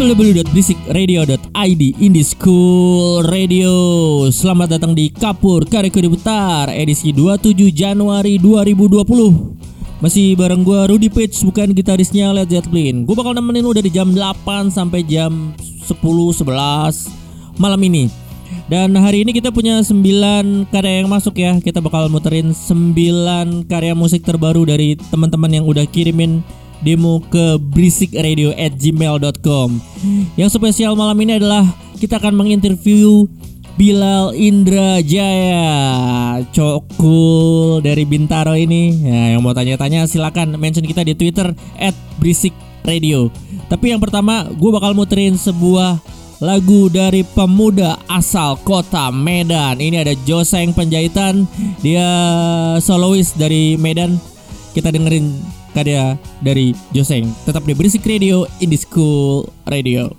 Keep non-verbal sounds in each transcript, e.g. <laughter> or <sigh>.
www.basikradio.id Indie School Radio. Selamat datang di Kapur Kareko Diputar edisi 27 Januari 2020 Masih bareng gue Rudy Page bukan gitarisnya Led Zeppelin. Gue bakal nemenin lu dari jam 8 sampai jam 10-11 malam ini. Dan hari ini kita punya 9 karya yang masuk ya. Kita bakal muterin 9 karya musik terbaru dari teman-teman yang udah kirimin demo ke berisikradio at gmail.com Yang spesial malam ini adalah kita akan menginterview Bilal Indra Jaya. Cokul dari Bintaro ini. Ya, Yang mau tanya-tanya silakan mention kita di Twitter at Berisik Radio. Tapi yang pertama gue bakal muterin sebuah lagu dari pemuda asal kota Medan. Ini ada Joseng Penjahitan. Dia solois dari Medan. Kita dengerin karya dari Joseng. Tetap di Berisik Radio, Indie School Radio.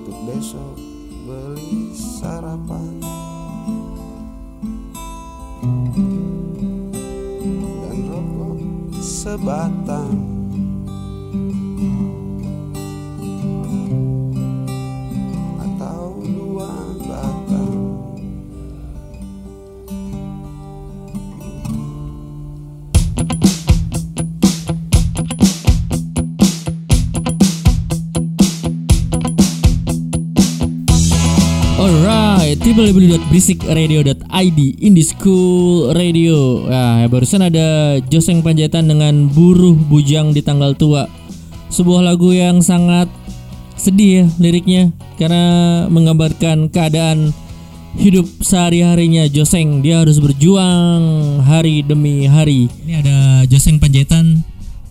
untuk besok beli sarapan dan rokok sebatang. www.basikradio.id Indie School Radio. Nah, barusan ada Joseng Panjaitan dengan Buruh Bujang di Tanggal Tua. Sebuah lagu yang sangat sedih ya liriknya karena menggambarkan keadaan hidup sehari-harinya Joseng. Dia harus berjuang hari demi hari. Ini ada Joseng Panjaitan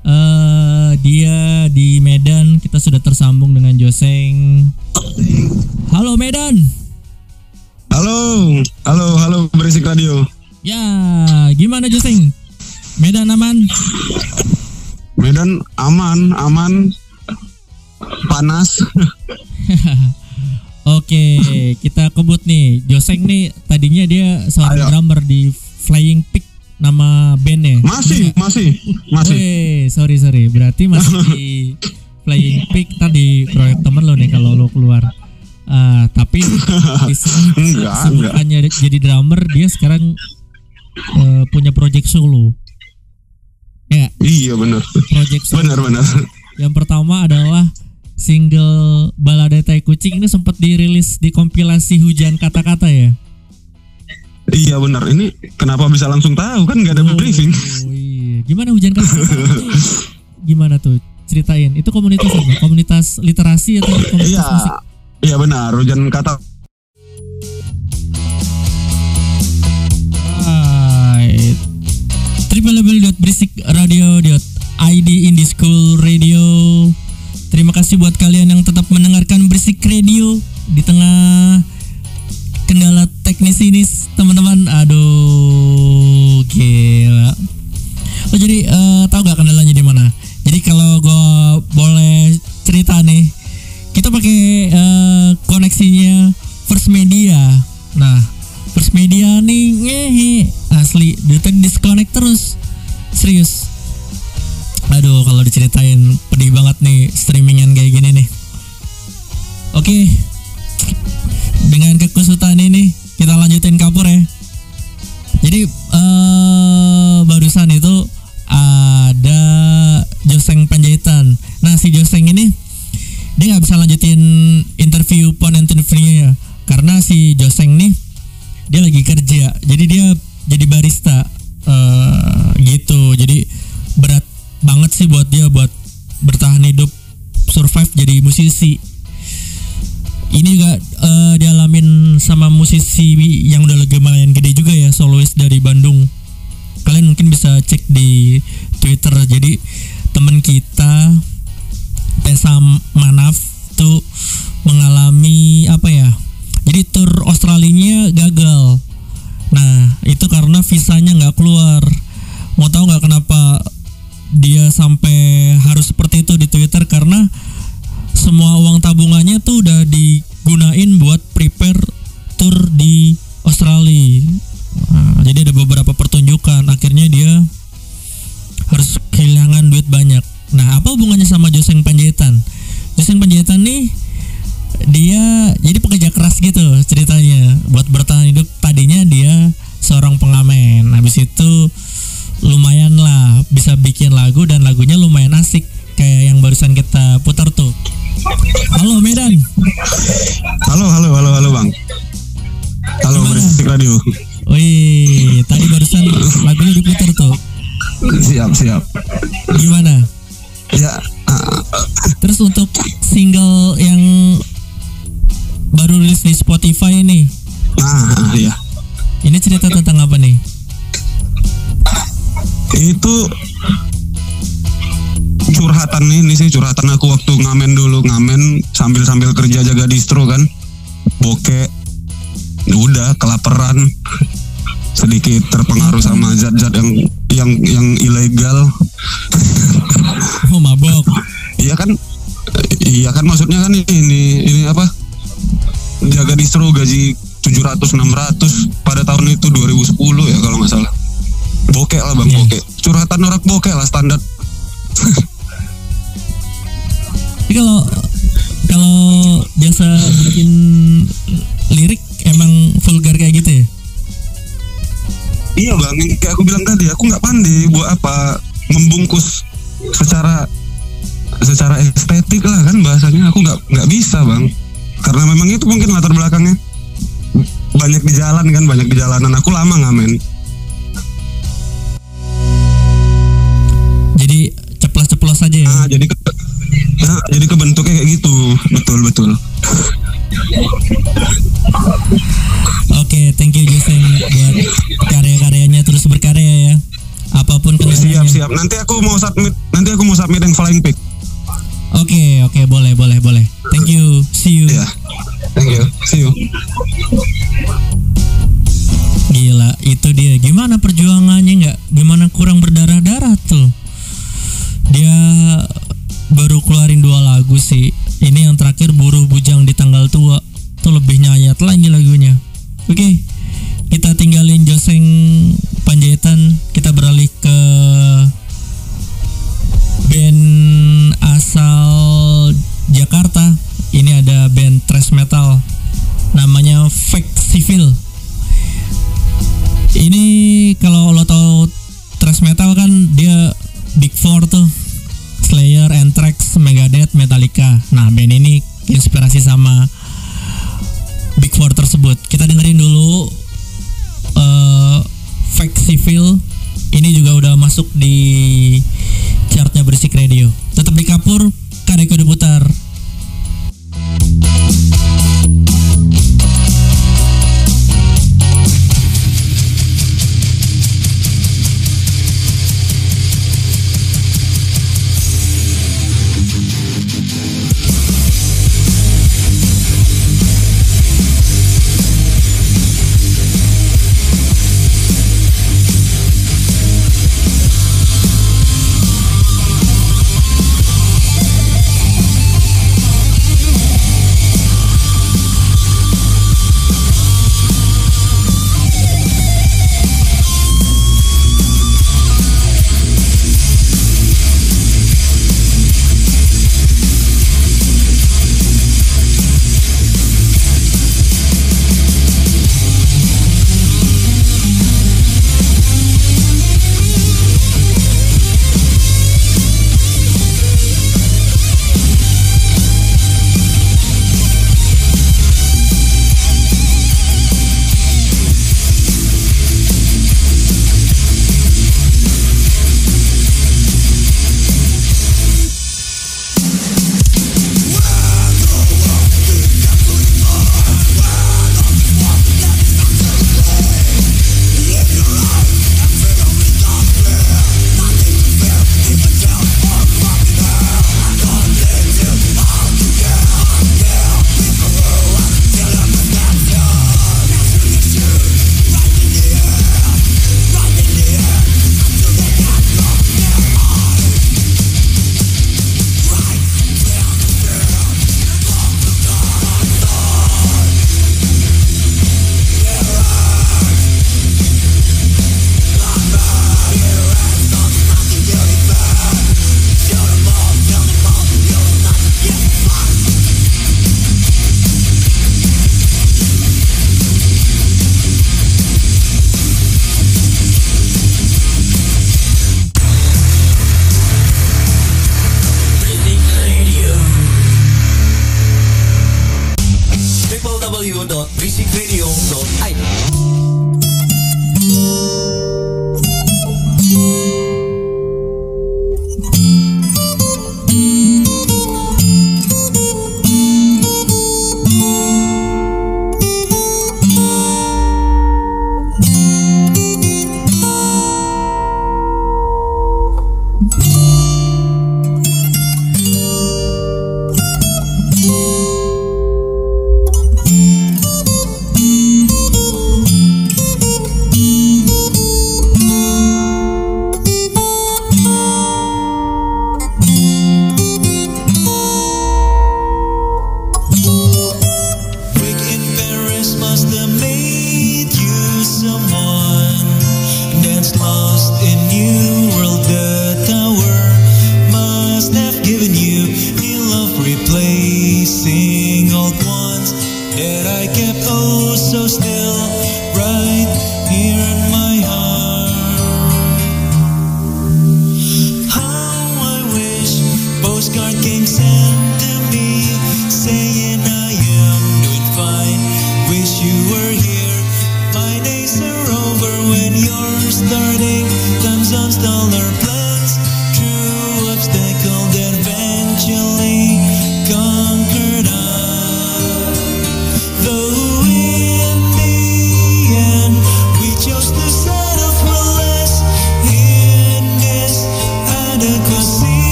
Uh, dia di Medan kita sudah tersambung dengan Joseng. Halo Medan. Halo, halo, halo berisik radio. Ya, gimana Joseng? Medan aman? Medan aman, aman, panas. <laughs> Oke, kita kebut nih. Joseng nih tadinya dia seorang Ayo. drummer di Flying Pig nama bandnya? Masih, masih, masih. Weh, sorry sorry. Berarti masih di <laughs> Flying Pig tadi proyek temen lo nih kalau lo keluar. Ah, tapi <laughs> Enggak, enggak. hanya jadi drummer dia sekarang eh, punya project solo. Ya, Iya benar. project solo. Benar, benar. Yang pertama adalah single Balada Tai Kucing ini sempat dirilis di kompilasi Hujan Kata-kata ya. Iya benar. Ini kenapa bisa langsung tahu kan nggak ada briefing? Oh iya. Gimana Hujan Kata-kata? Gimana tuh? Ceritain. Itu komunitas apa? Komunitas literasi atau komunitas Iya. musik? Iya benar. Hujan kata Right. www.beristikradio.id Indie School Radio. Terima kasih buat kalian yang tetap mendengarkan Berisik Radio di tengah kendala teknis ini, teman-teman. Aduh, gila. Oh jadi eh, tahu gak kendalanya di mana? Jadi kalau gue boleh cerita nih, kita pakai eh, koneksinya First Media. Nah, First Media nih ngehe asli, dia disconnect terus, serius. Aduh, kalau diceritain pedih banget nih streamingan kayak gini nih. Oke, dengan kekusutan ini kita lanjutin kapur ya. Jadi eh barusan itu ada Joseng Panjaitan. Nah si Joseng ini dia nggak bisa lanjutin interview pon interviewnya ya. Karena si Joseng nih dia lagi kerja. Jadi dia jadi barista. Eh, gitu. Jadi berat banget sih buat dia buat bertahan hidup survive jadi musisi. Ini juga eh, dialamin sama musisi yang udah lumayan gede juga ya solois dari Bandung. Kalian mungkin bisa cek di Twitter. Jadi temen kita Tessa Manaf tuh mengalami apa ya? Jadi tur Australinya gagal. Nah itu karena visanya nggak keluar. Mau tahu nggak kenapa dia sampai harus seperti itu di Twitter? Karena semua uang tabungannya tuh udah digunain buat prepare tour di Australia.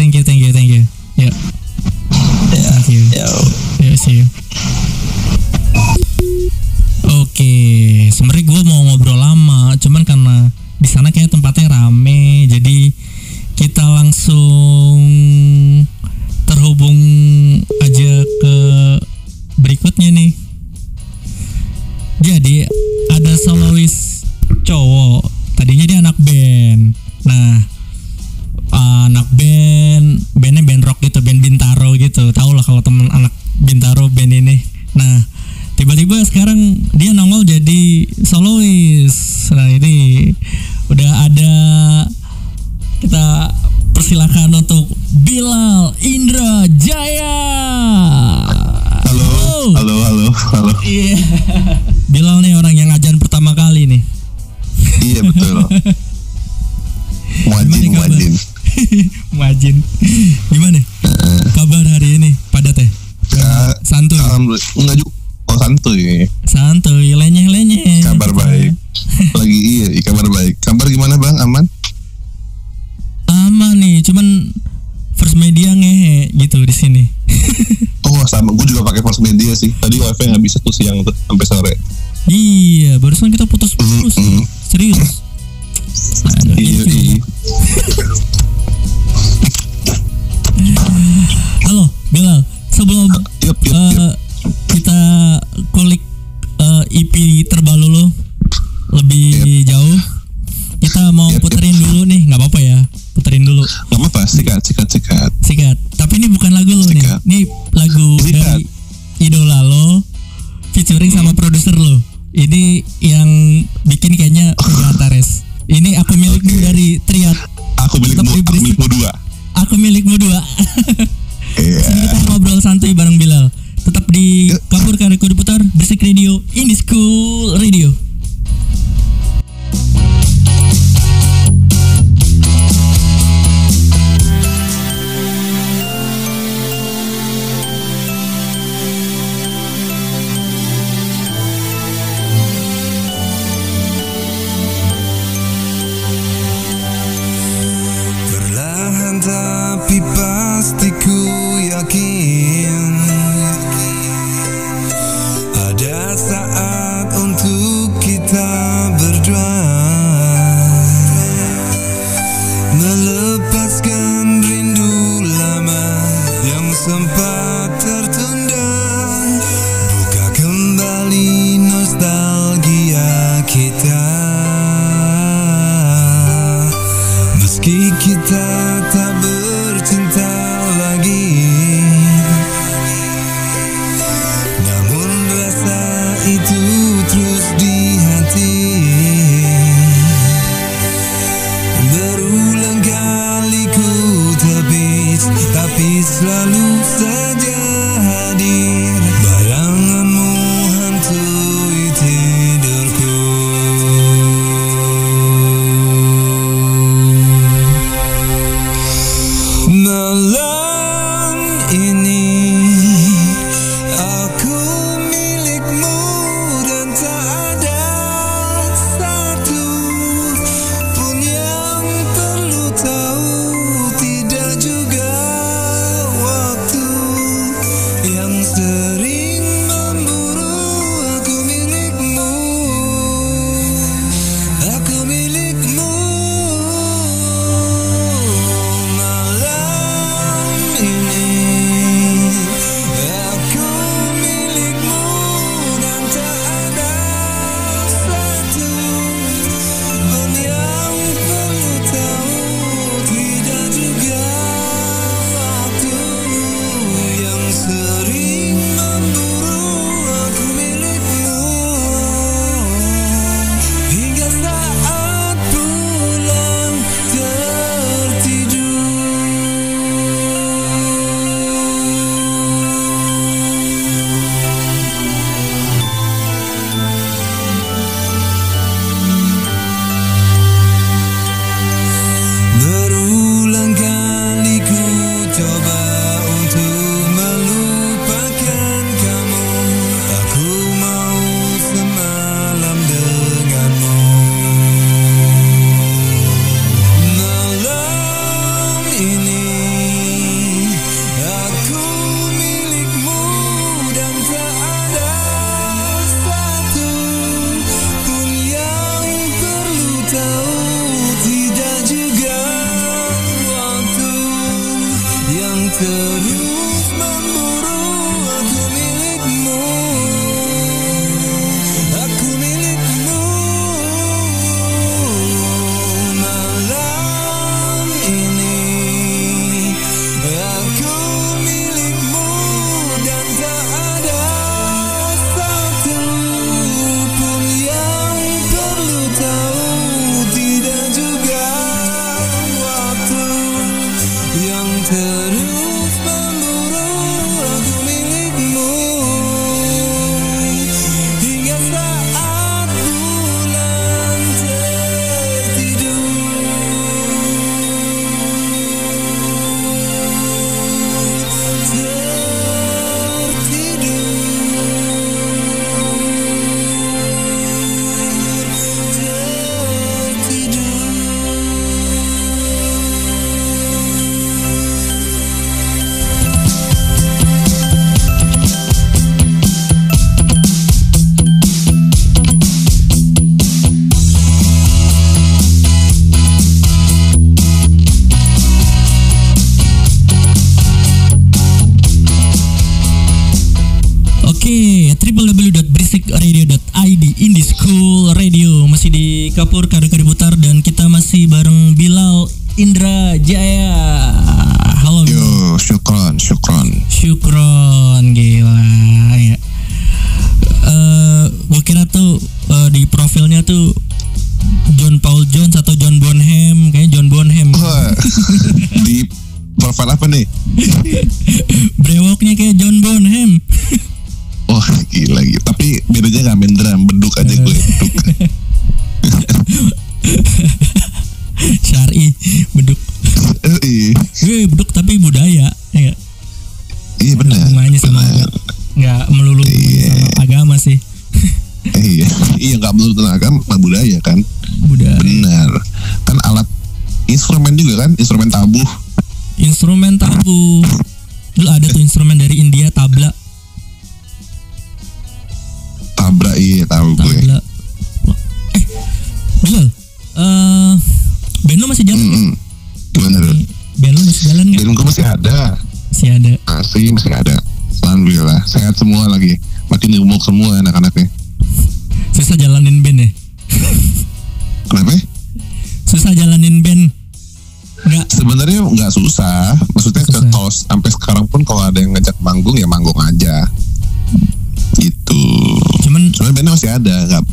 thank you, thank you, thank you. Yeah. Thank you. Yo. Yeah, see you. sejam. Mm -hmm. Bener. Belum masih jalan gak? Belum masih ada. Masih ada. Masih masih ada. Alhamdulillah sehat semua lagi. Makin gemuk semua anak-anaknya. Susah jalanin band ya. Kenapa? Susah jalanin band. Enggak. Sebenarnya nggak susah. Maksudnya susah. kalau sampai sekarang pun kalau ada yang ngajak manggung ya manggung aja. Gitu. Cuman cuman bandnya masih ada, nggak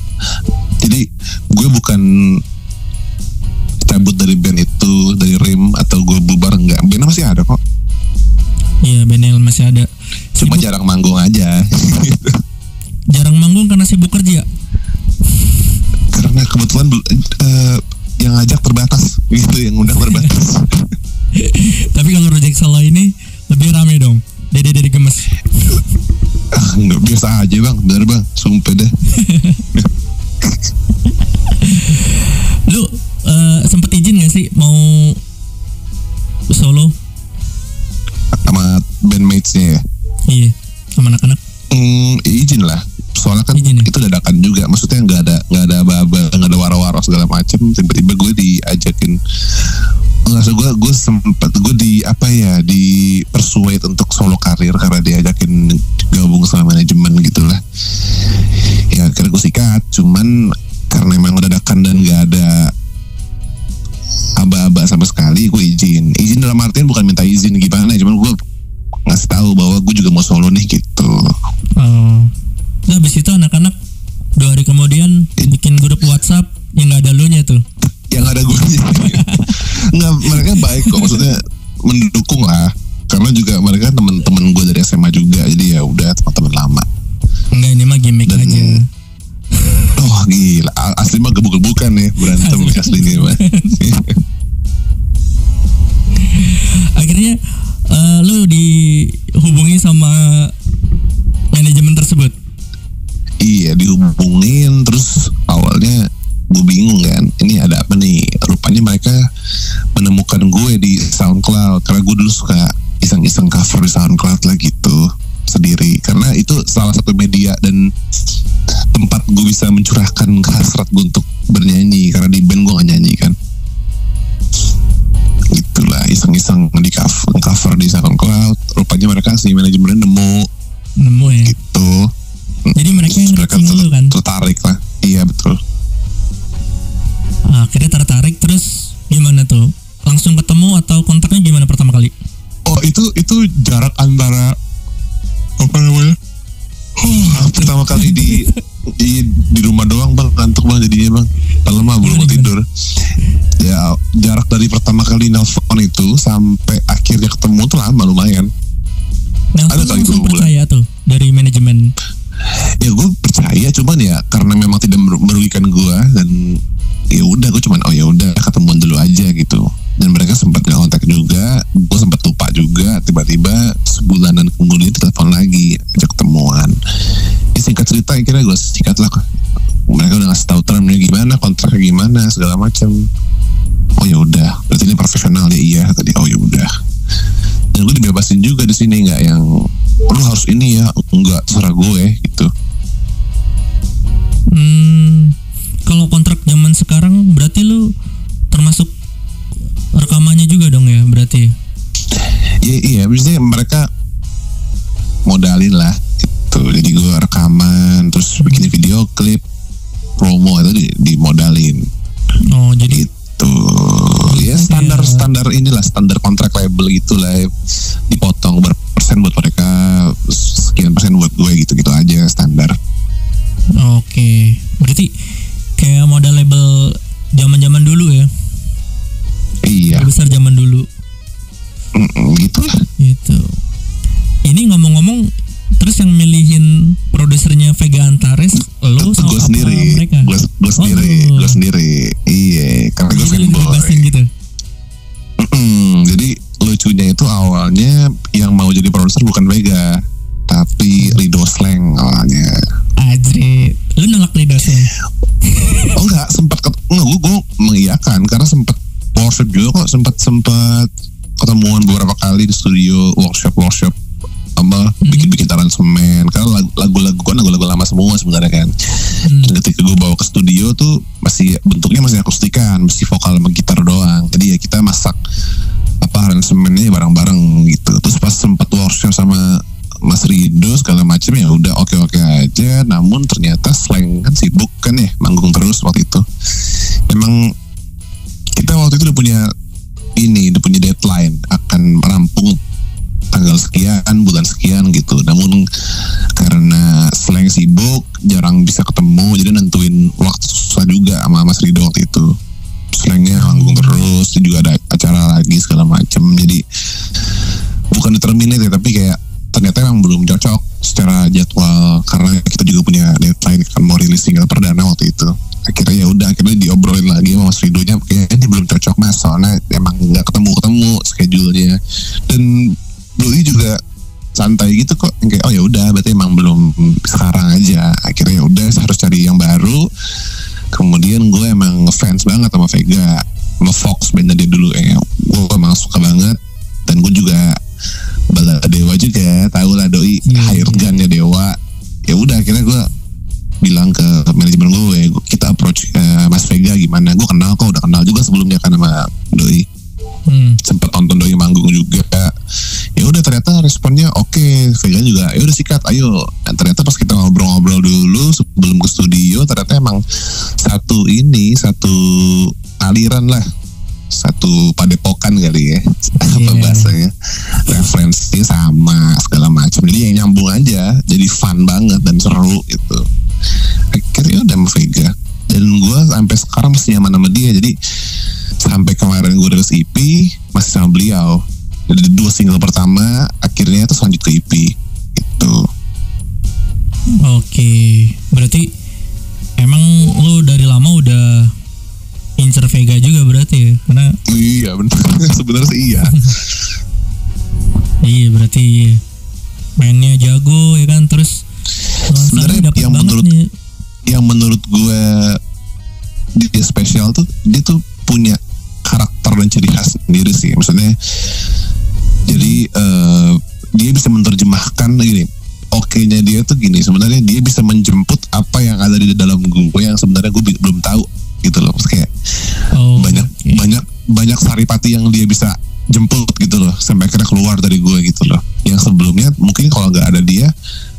gitu loh. Sampai akhirnya keluar dari gue gitu loh. Yang sebelumnya mungkin kalau nggak ada dia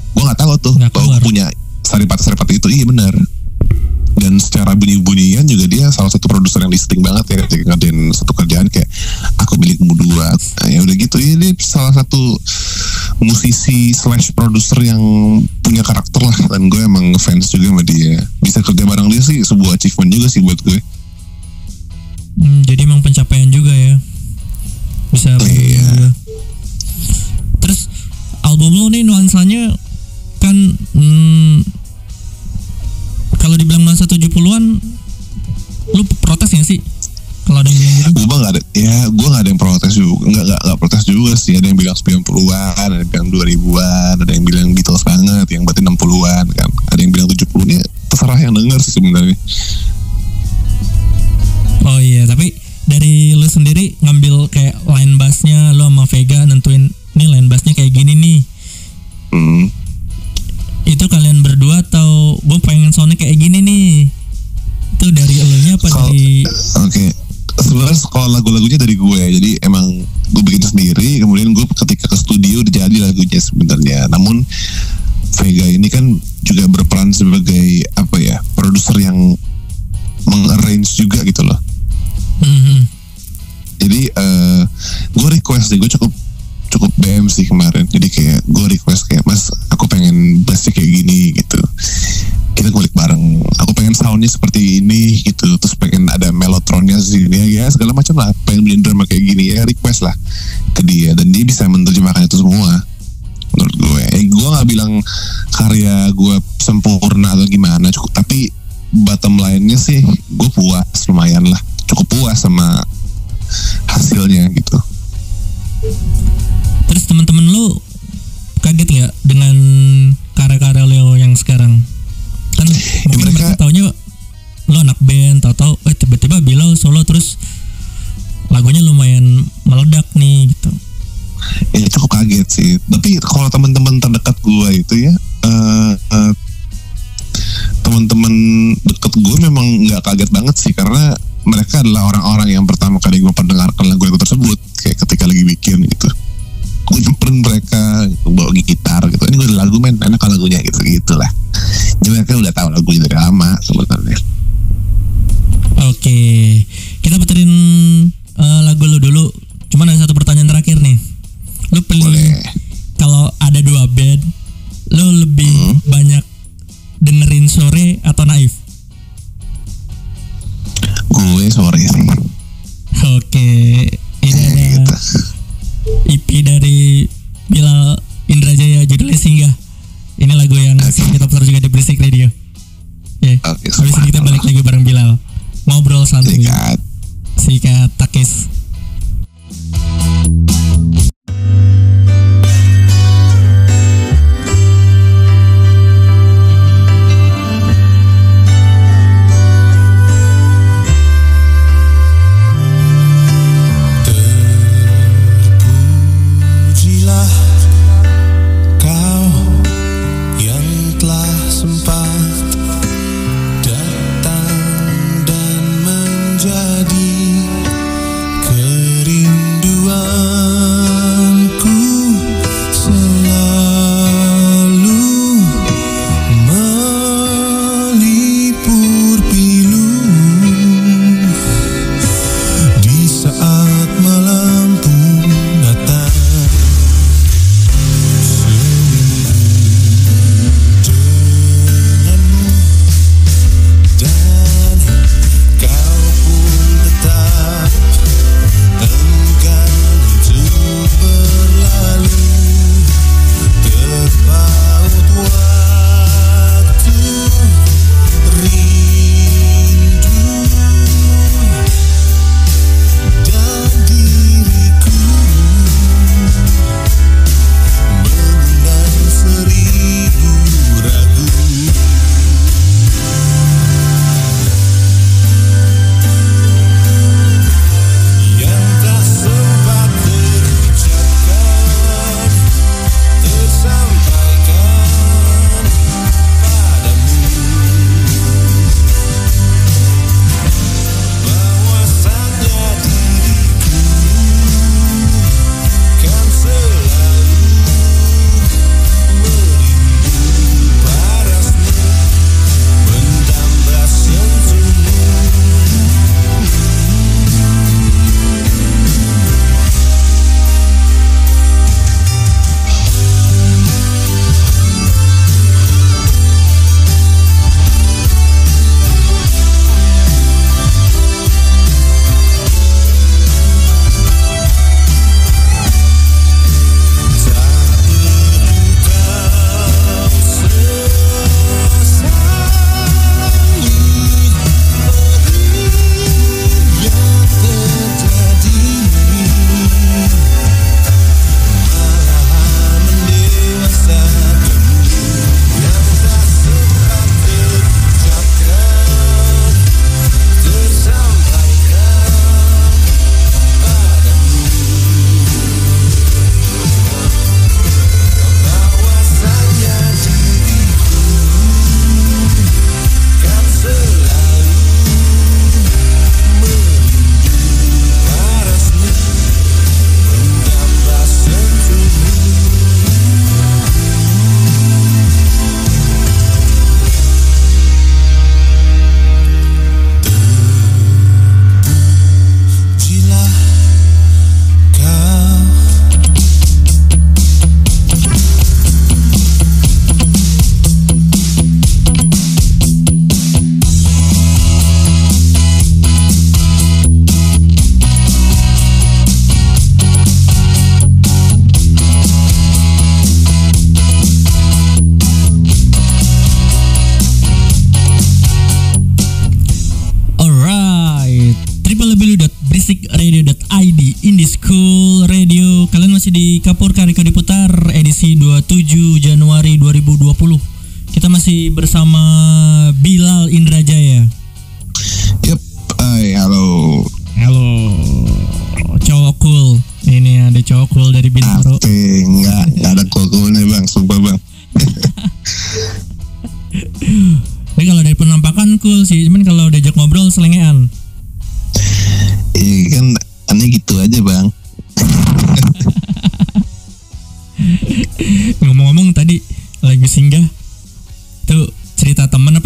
gue nggak tahu tuh Nggak bahwa punya saripati saripati itu. Iya benar. Dan secara bunyi-bunyian juga dia salah satu produser yang distinct banget ya ketika ngerjain satu kerjaan kayak aku milikmu dua. Nah, ya udah gitu. Ya dia salah satu musisi slash produser yang punya karakter lah. Dan gue emang fans juga sama dia. Bisa kerja bareng dia sih sebuah achievement juga sih buat gue. Hmm, jadi emang pencapaian juga ya. Bisa Iya. juga. Terus album lo nih nuansanya kan hmm, kalau dibilang nuansa 70-an lu protes gak sih? Kalau ada yang bilang gitu? gue gak ada ya gue gak ada yang protes juga nggak nggak nggak protes juga sih ada yang bilang 90-an ada yang bilang 2000-an ada yang bilang Beatles banget yang berarti 60-an kan ada yang bilang 70 nya terserah yang denger sih sebenarnya Oh iya, tapi dari lu sendiri ngambil kayak line bassnya lu sama Vega nentuin nih line bassnya kayak gini nih. hmm. Itu kalian berdua atau gue pengen soundnya kayak gini nih? Itu dari elunya apa Kalau- dari oke sebenarnya kalau lagu-lagunya dari gue jadi emang gue bikin sendiri kemudian gue ketika ke studio jadi lagunya sebenarnya namun Vega ini kan juga berperan sebagai apa ya produser yang mengarrange juga gitu loh Mhm. jadi eh gue request deh gue cukup cukup BM sih kemarin. Jadi kayak gue request kayak mas aku pengen bassnya kayak gini gitu. Kita ngulik bareng. Aku pengen soundnya seperti ini gitu. Terus pengen ada melotronnya sini ya segala macam lah. Pengen bikin drama kayak gini ya request lah ke dia. Dan dia bisa menerjemahkan itu semua menurut gue. Eh, gue nggak bilang karya gue sempurna atau gimana cukup. Tapi bottom line-nya sih gue puas lumayan lah cukup puas sama hasilnya gitu Terus teman-teman lu kaget ya dengan karya-karya Leo yang sekarang? Kan <laughs> mungkin mereka, mereka- taunya lo anak band, tahu-tahu eh tiba-tiba Bilal solo terus lagunya lumayan meledak nih gitu. ya cukup kaget sih tapi kalau teman-teman terdekat gue itu ya eh, eh, teman-teman deket gue memang nggak kaget banget sih karena mereka adalah orang-orang yang pertama kali gue mendengarkan lagu-lagu tersebut kayak ketika lagi bikin gitu gue nyemperin mereka bawa gitar gitu ini gue lagu men enak kalau lagunya gitu gitulah jadi mereka udah tahu lagunya dari lama sebenarnya Oke, kita puterin eh, lagu lu dulu. Cuman ada satu pertanyaan terakhir nih. Lu pilih kalau ada dua band, lu lebih Hmm. banyak dengerin sore atau naif? Gue sore sih Oke, ini ada gitu EP dari Bilal Indrajaya judulnya Singgah. Ini lagu yang sering kita putar juga di Berisik Radio. Ya. Oke, Habis ini kita balik lagi bareng Bilal. Ngobrol santuy. Sikat. Sikat takis.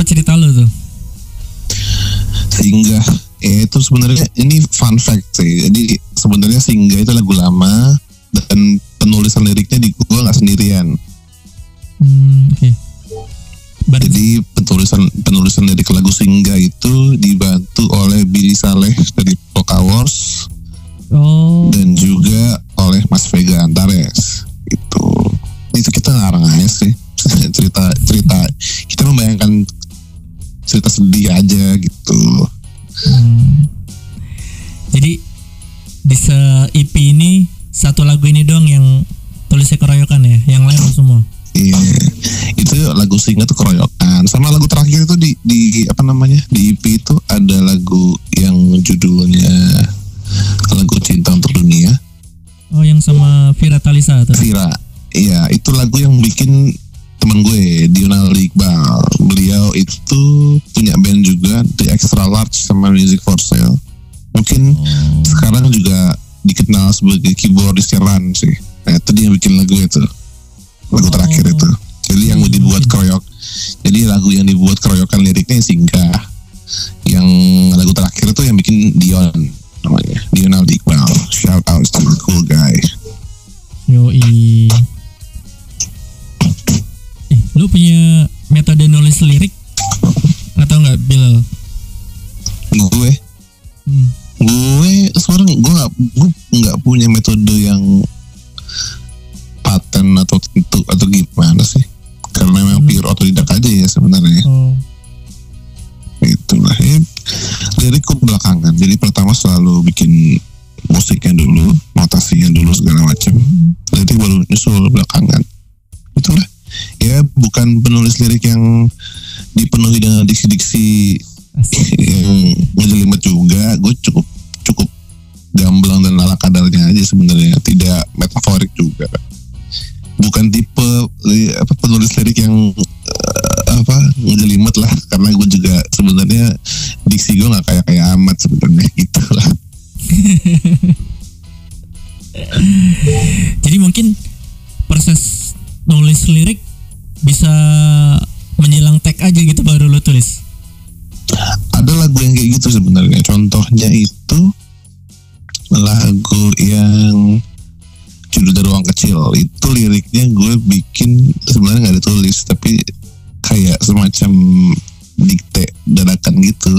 Apa cerita lo tuh? Singgah, eh, itu sebenarnya ini fun fact sih. Jadi sebenarnya Singgah itu lagu lama dan penulisan liriknya di gue nggak sendirian. Hmm, oke Berarti Jadi penulisan penulisan lirik lagu Singgah itu dibantu oleh Billy Saleh dari Polka Wars Oh dan juga oleh Mas Vega cerita sedih aja gitu. Hmm. Jadi di se EP ini satu lagu ini doang yang tulisnya keroyokan ya, yang lain semua. iya. Itu lagu singa tuh keroyokan. Sama lagu terakhir itu di di apa namanya? Di EP itu ada lagu yang judulnya lagu cinta untuk dunia. Oh, yang sama Vira Talisa tuh. Vira. Iya itu lagu yang bikin teman gue Dional Iqbal. Beliau itu punya band juga The Extra Large sama Music for Sale. Mungkin sekarang juga dikenal sebagai keyboardis Run sih. Nah itu dia yang bikin lagu itu. Lagu terakhir itu. Jadi yang dibuat keroyok. Jadi lagu yang dibuat keroyokan liriknya singgah yang lagu terakhir itu yang bikin Dion namanya. Dional Iqbal. Shout out to the cool guy. Yoi. Lu punya metode nulis lirik? Atau enggak Bilal? gue? Hmm. gue sekarang gue gak, gue nggak punya metode yang paten atau tentu atau gimana sih? Karena memang pure otodidak aja ya sebenarnya. Oh. itulah ya, lirikku belakangan. Jadi pertama selalu bikin musiknya dulu notasinya dulu segala macam. Lirik baru nyusul belakangan. Itulah ya bukan penulis lirik yang dipenuhi dengan diksi-diksi yang ngejelimet juga. Gue cukup cukup gamblang dan ala kadarnya aja sebenarnya. Tidak metaforik juga. Bukan tipe li- apa penulis lirik yang eh, apa ngejelimet lah. Karena gue juga sebenarnya diksi gue nggak kayak kayak amat sebenarnya. <laughs> Gitu lah. <laughs> Jadi mungkin proses nulis lirik bisa menjelang tag aja gitu baru lu tulis. ada lagu yang kayak gitu sebenarnya. Contohnya itu lagu yang judul dari ruang kecil. Itu liriknya gue bikin sebenarnya nggak ditulis tapi kayak semacam dikte dadakan gitu.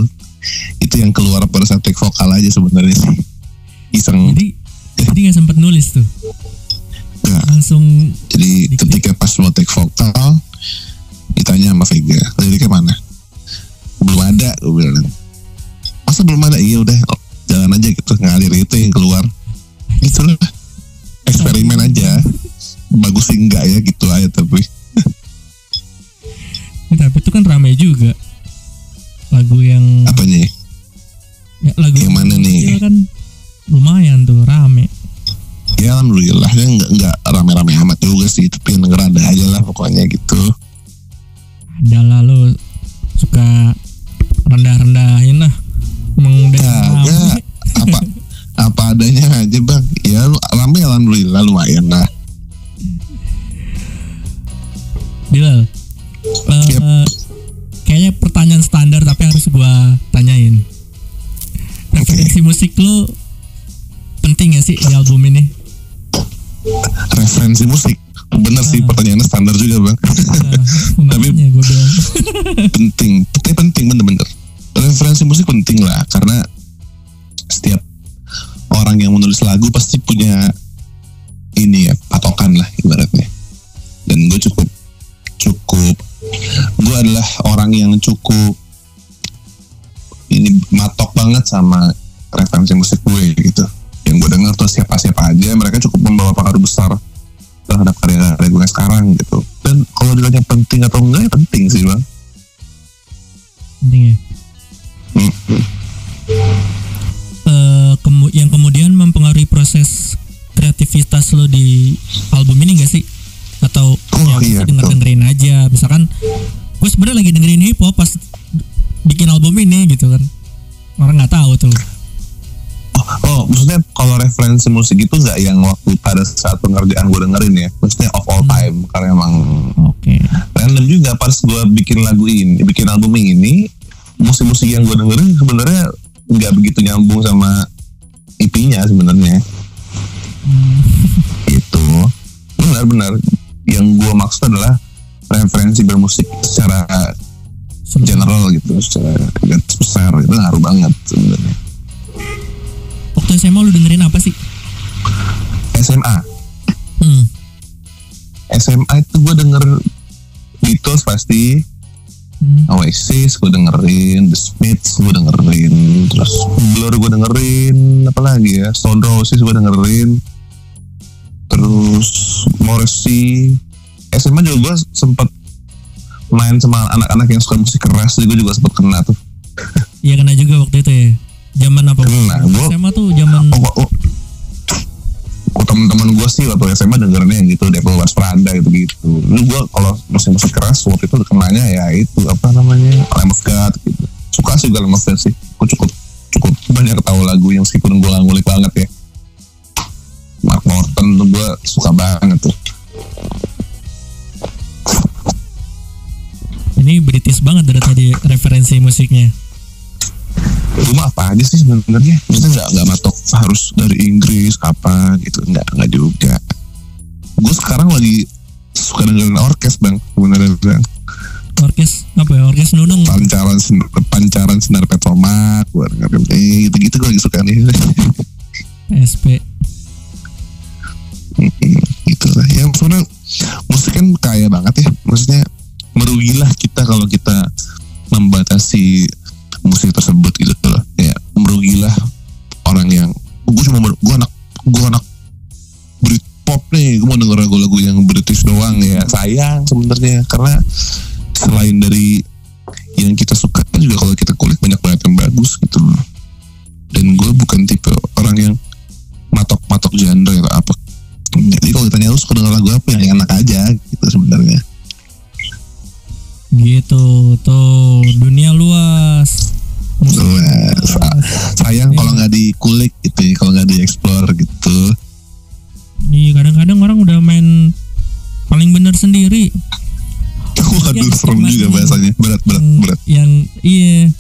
Itu yang keluar pada saat take vokal aja sebenarnya sih. Iseng. Jadi jadi nggak sempat nulis tuh. Nggak. Langsung jadi ketika pas mau take vokal ditanya sama Vega liriknya mana belum ada gue bilang. Masa belum ada? Iya udah jalan aja gitu. Ngalir itu yang keluar. Itulah eksperimen aja. Bagus sih enggak ya gitu aja tapi. <laughs> Ya, tapi itu kan ramai juga. Lagu yang apanya? Ya, lagu Yang mana nih? kecil kan lumayan tuh rame ya alhamdulillah. Ya enggak enggak rame-rame amat juga sih tapi yang denger ada aja lah pokoknya gitu. Ada lah lo suka rendah-rendahin lah. Udah rame. Kagak apa apa adanya aja bang. Ya lu rame alhamdulillah lumayan lah. Bilal eh, Yep. kayaknya pertanyaan standar tapi harus gua tanyain. Referensi musik lo penting gak sih di album ini referensi musik. Bener sih pertanyaannya standar juga bang. Nah, makanya gue bilang. <laughs> penting. Tapi penting bener-bener. Referensi musik penting lah karena setiap orang yang menulis lagu pasti punya ini ya patokan lah ibaratnya. Dan gue cukup cukup gue adalah orang yang cukup ini matok banget sama referensi musik gue gitu. ya yang gue dengar tuh siapa-siapa aja mereka cukup membawa pengaruh besar terhadap karya-karya gue sekarang gitu. Dan kalau ditanya penting atau enggak ya penting sih bang. Penting ya? Hmm. Kemu- yang kemudian mempengaruhi proses kreativitas lo di album ini gak sih? Atau Oh, ya iya, denger dengerin aja. Misalkan gue sebenarnya lagi dengerin hip hop pas bikin album ini gitu kan. Orang nggak tahu tuh Oh, maksudnya kalau referensi musik itu nggak yang waktu pada saat pengerjaan gue dengerin ya, maksudnya of all time karena emang oke. random juga pas gue bikin lagu ini, bikin album ini, musik-musik yang gue dengerin sebenarnya nggak begitu nyambung sama IP-nya sebenarnya. <laughs> Itu benar-benar yang gue maksud adalah referensi bermusik secara general gitu, secara garis besar itu ngaruh banget sebenarnya. Waktu SMA lu dengerin apa sih? SMA hmm. SMA itu gue denger Beatles pasti. Hmm. Oasis gue dengerin The Smiths gue dengerin terus Blur gue dengerin apa lagi ya? Stone Roses gue dengerin terus Morrissey. SMA juga gue sempet main sama anak-anak yang suka musik keras jadi gue juga sempet kena tuh. Iya kena juga waktu itu ya zaman apa Kena, gua- SMA tuh zaman oh, oh, oh. Oh, teman-teman gue sih waktu SMA dengerinnya yang gitu Devil Wears Prada gitu gitu lu gue kalau musik-musik keras waktu itu kenanya ya itu apa namanya Lamb of God gitu. Suka sih gue Lamb of God sih. Gue cukup cukup banyak tahu lagu yang meskipun gue gak ngulik banget ya. Mark Morton tuh gue suka banget tuh. Ini British banget dari tadi referensi musiknya cuma apa aja sih sebenarnya? Maksudnya nggak nggak matok harus dari Inggris apa gitu. Nggak nggak juga. Gue sekarang lagi suka dengerin orkes bang sebenarnya bang. Orkes apa ya? Orkes nunung. Pancaran sin- pancaran sinar petromak gue dengerin. Eh, gitu gitu gue lagi suka nih. <laughs> SP gitu lah. Ya sebenarnya musik kan kaya banget ya. Maksudnya merugilah kita kalau kita membatasi musik tersebut gitu loh. Ya merugilah orang yang gue cuma gue anak gue anak Britpop nih gue mau denger lagu-lagu yang British doang ya. Sayang sebenarnya karena selain dari yang kita suka juga kalau kita kulik banyak banget yang bagus gitu loh. Dan gue bukan tipe orang yang matok-matok genre atau apa. Jadi kalau ditanya lu suka denger lagu apa yang enak aja gitu sebenarnya gitu tuh dunia luas. Wah, sa- sayang kalau nggak dikulik gitu ya, kalau nggak dieksplor gitu. Iya kadang-kadang orang udah main paling bener sendiri. Waduh Yang serem juga bahasanya. Berat berat yang, berat. yang iya.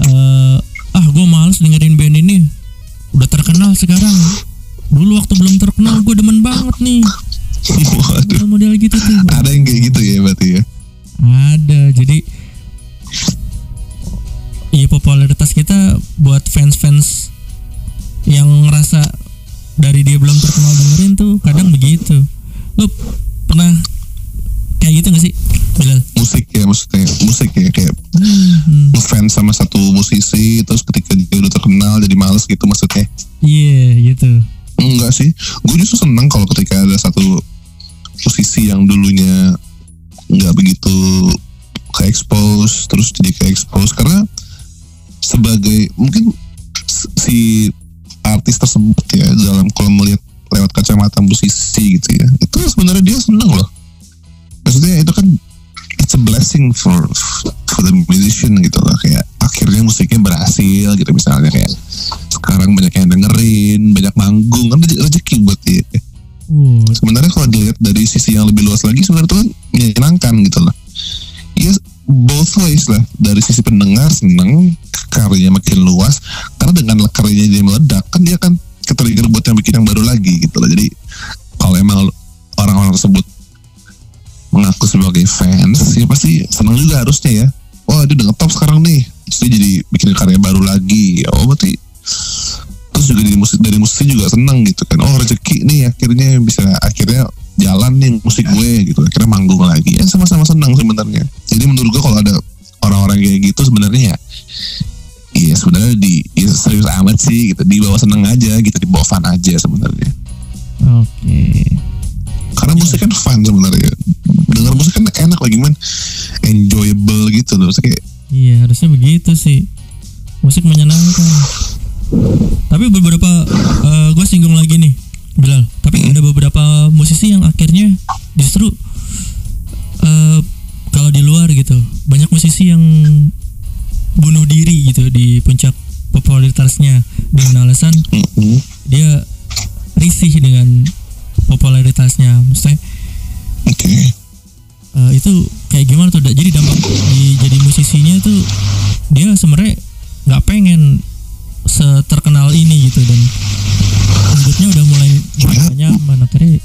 Eh, ah gue males dengerin band ini. Udah terkenal sekarang. Dulu waktu belum terkenal gue demen banget nih. Waduh. Model gitu tuh. Ada yang kayak gitu ya berarti ya ada jadi iya popularitas kita buat fans-fans yang ngerasa dari dia belum terkenal dengerin tuh kadang begitu. Lu pernah kayak gitu gak sih Bilal? musik ya maksudnya musik ya kayak Hmm, ngefans sama satu musisi terus ketika dia udah terkenal jadi males gitu maksudnya. Iya gitu. Enggak sih. Gue justru seneng kalau ketika ada satu musisi yang dulunya nggak begitu ke expose terus jadi ke expose karena sebagai mungkin si artis tersebut ya dalam kalau melihat lewat kacamata musisi gitu ya itu sebenarnya dia seneng loh. Maksudnya itu kan it's a blessing for for the musician gitu loh. Kayak akhirnya musiknya berhasil gitu misalnya kayak sekarang banyak yang dengerin banyak manggung kan re- rezeki buat dia. Uh, sebenarnya kalau dilihat dari sisi yang lebih luas lagi sebenarnya itu kan menyenangkan gitu loh ya both ways lah. Dari sisi pendengar seneng karyanya makin luas. Karena dengan karyanya dia meledak kan dia kan ketrigger buat yang bikin yang baru lagi gitu loh. Jadi kalau emang orang-orang tersebut mengaku sebagai fans ya pasti seneng juga harusnya ya. Wah dia udah ngetop sekarang nih. Terus jadi bikin karya baru lagi. Oh berarti terus juga dari musik dari musik juga seneng gitu kan. Oh rezeki nih akhirnya bisa akhirnya jalan nih musik gue gitu. Akhirnya manggung lagi. Ya sama-sama senang sebenarnya. Jadi menurut gue kalau ada orang-orang kayak gitu sebenarnya ya iya sebenarnya di ya, serius amat sih gitu. Dibawa seneng aja gitu. Dibawa fun aja sebenarnya. Oke. karena musik kan fun sebenarnya. Dengar musik kan enak lagi man enjoyable gitu loh. Kayak Iya harusnya begitu sih. Musik menyenangkan. Tapi beberapa gue singgung lagi nih, Bilal. Tapi ada beberapa musisi yang akhirnya justru eh, kalau di luar gitu banyak musisi yang bunuh diri gitu di puncak popularitasnya dengan alasan mm-mm. dia risih dengan popularitasnya. Maksudnya oke Eh, itu kayak gimana tuh jadi dampak di jadi musisinya itu dia sebenarnya nggak pengen seterkenal ini gitu dan hidupnya udah mulai nggak nyaman. Akhirnya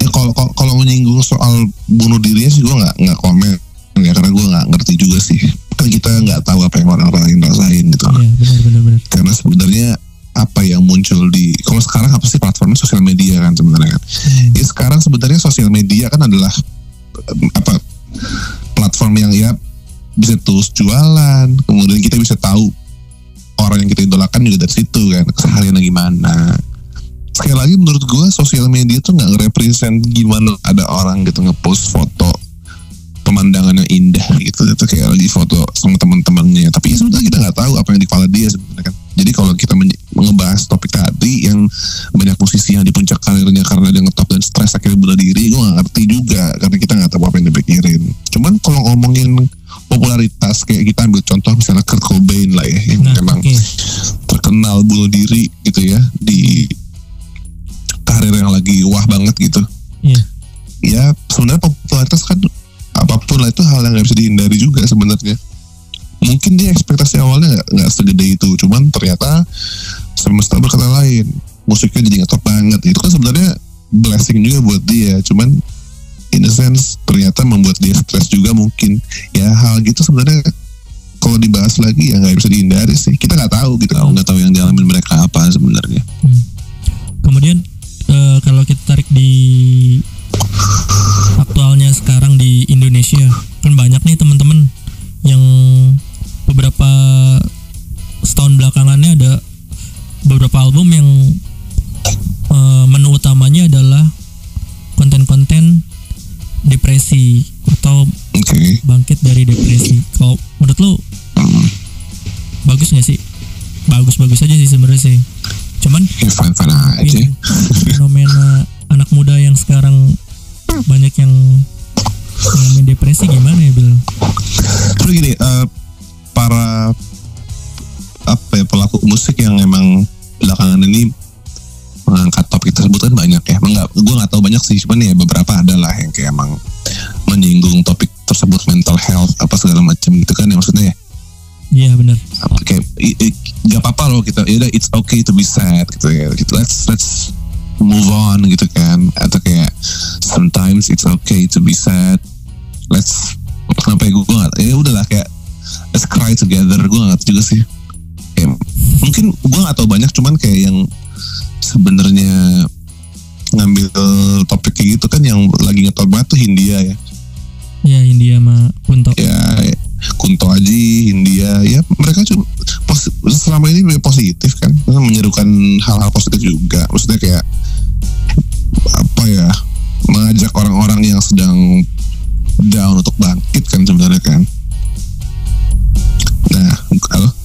ya kalau kalau- menyinggung soal bunuh dirinya sih gue nggak nggak komen ya karena gue nggak ngerti juga sih. Kan kita nggak tahu apa yang orang-orang lain rasain gitu. Iya benar benar benar. Karena sebenarnya apa yang muncul di kalau sekarang apa sih platformnya? Sosial media kan sebenarnya kan. Hmm. ya sekarang sebenarnya sosial media kan adalah em, apa platform yang ya bisa terus jualan kemudian kita bisa tahu orang yang kita idolakan juga dari situ kan. Kesehariannya gimana? Sekali lagi menurut gue sosial media tuh nggak nge-represent gimana ada orang gitu ngepost foto pemandangan yang indah gitu. Itu kayak lagi foto sama teman-temannya. Tapi ya sebenarnya kita nggak tahu apa yang di kepala dia sebenarnya kan. Jadi kalau kita ngebahas topik tadi yang banyak musisi yang di puncak karirnya karena dia ngetop dan stres akhirnya bunuh diri gue nggak ngerti juga karena kita nggak tahu apa yang dipikirin cuman kalau ngomongin popularitas kayak kita ambil contoh misalnya Kurt Cobain lah ya yang nah memang oke. terkenal bunuh diri gitu ya di karir yang lagi wah banget gitu. Iya. Ya sebenarnya popularitas kan apa pun lah itu hal yang nggak bisa dihindari juga sebenarnya. Mungkin dia ekspektasi awalnya nggak segede itu cuman ternyata semesta berkata lain. Musiknya jadi ngetop banget. Itu kan sebenarnya blessing juga buat dia cuman sense ternyata membuat dia stres juga mungkin. Ya hal gitu sebenarnya kalau dibahas lagi ya nggak bisa dihindari sih. Kita nggak tahu gitu nggak tahu yang dialami mereka apa sebenarnya. Hmm. kemudian eh, kalau kita tarik di aktualnya sekarang di Indonesia kan banyak nih teman-teman yang beberapa setahun belakangannya ada beberapa album yang eh, menu utamanya adalah konten-konten depresi atau oke bangkit dari depresi. Kalau menurut lu Hmm. bagus nggak sih? Bagus-bagus aja sih sebenarnya sih. Cuman ya fine fine aja fenomena anak muda yang sekarang banyak yang ngalamin depresi gimana ya Bil? Terus gini, eh, para apa ya pelaku musik yang emang belakangan ini mengangkat topik tersebut kan banyak ya. Enggak, gue nggak tahu banyak sih, cuman ya beberapa adalah yang kayak emang menyinggung topik tersebut mental health apa segala macam gitu kan ya maksudnya ya. Iya benar. Apa kayak i- i- gak apa-apa loh kita, ya udah it's okay to be sad gitu ya. Gitu, let's let's move on gitu kan. Atau kayak sometimes it's okay to be sad. Let's kenapa ya gue gak, ya udahlah kayak let's cry together. Gue gak juga sih. Kayak, mungkin gue gak tahu banyak cuman kayak yang sebenarnya ngambil topik kayak gitu kan yang lagi ngetop banget tuh Hindia ya Ya India sama Kunto. ya Kunto Aji, Hindia, ya mereka cuma selama ini positif kan, menyerukan hal-hal positif juga. Maksudnya kayak apa ya, mengajak orang-orang yang sedang down untuk bangkit kan sebenarnya kan. Nah, halo, Ya.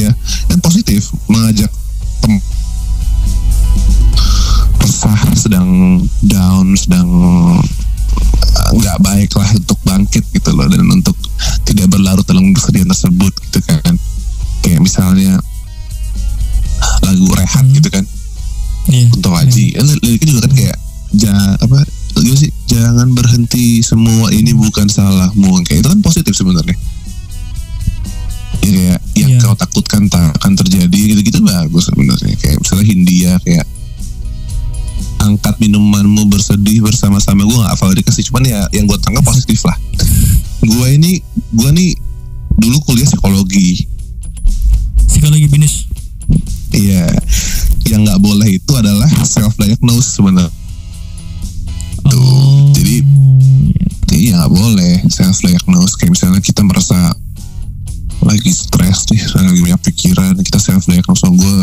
Ya, dan positif mengajak tem resah sedang down sedang uh, nggak baik lah untuk bangkit gitu loh. Dan untuk tidak berlarut dalam kesedihan tersebut gitu kan. Kayak misalnya lagu rehat Hmm. gitu kan. Iya. untuk Haji. Kan lir- liriknya juga kan kayak ja, apa gimana sih? Jangan berhenti semua ini bukan salahmu kayak itu kan positif sebenarnya. ya kayak yang Iya. kau takutkan tak akan terjadi gitu-gitu bagus sebenarnya kayak misalnya Hindia kayak angkat minumanmu bersedih bersama-sama gue gak hafal liriknya sih cuman ya yang gue tangkap positif lah gue ini gue nih dulu kuliah psikologi Psikologi bisnis. Iya, yang nggak boleh itu adalah self diagnose sebenarnya. Tuh, Oh. jadi- iya. Iya nggak boleh self diagnose. Kayak misalnya kita merasa lagi stres nih, lagi punya pikiran kita self diagnose gue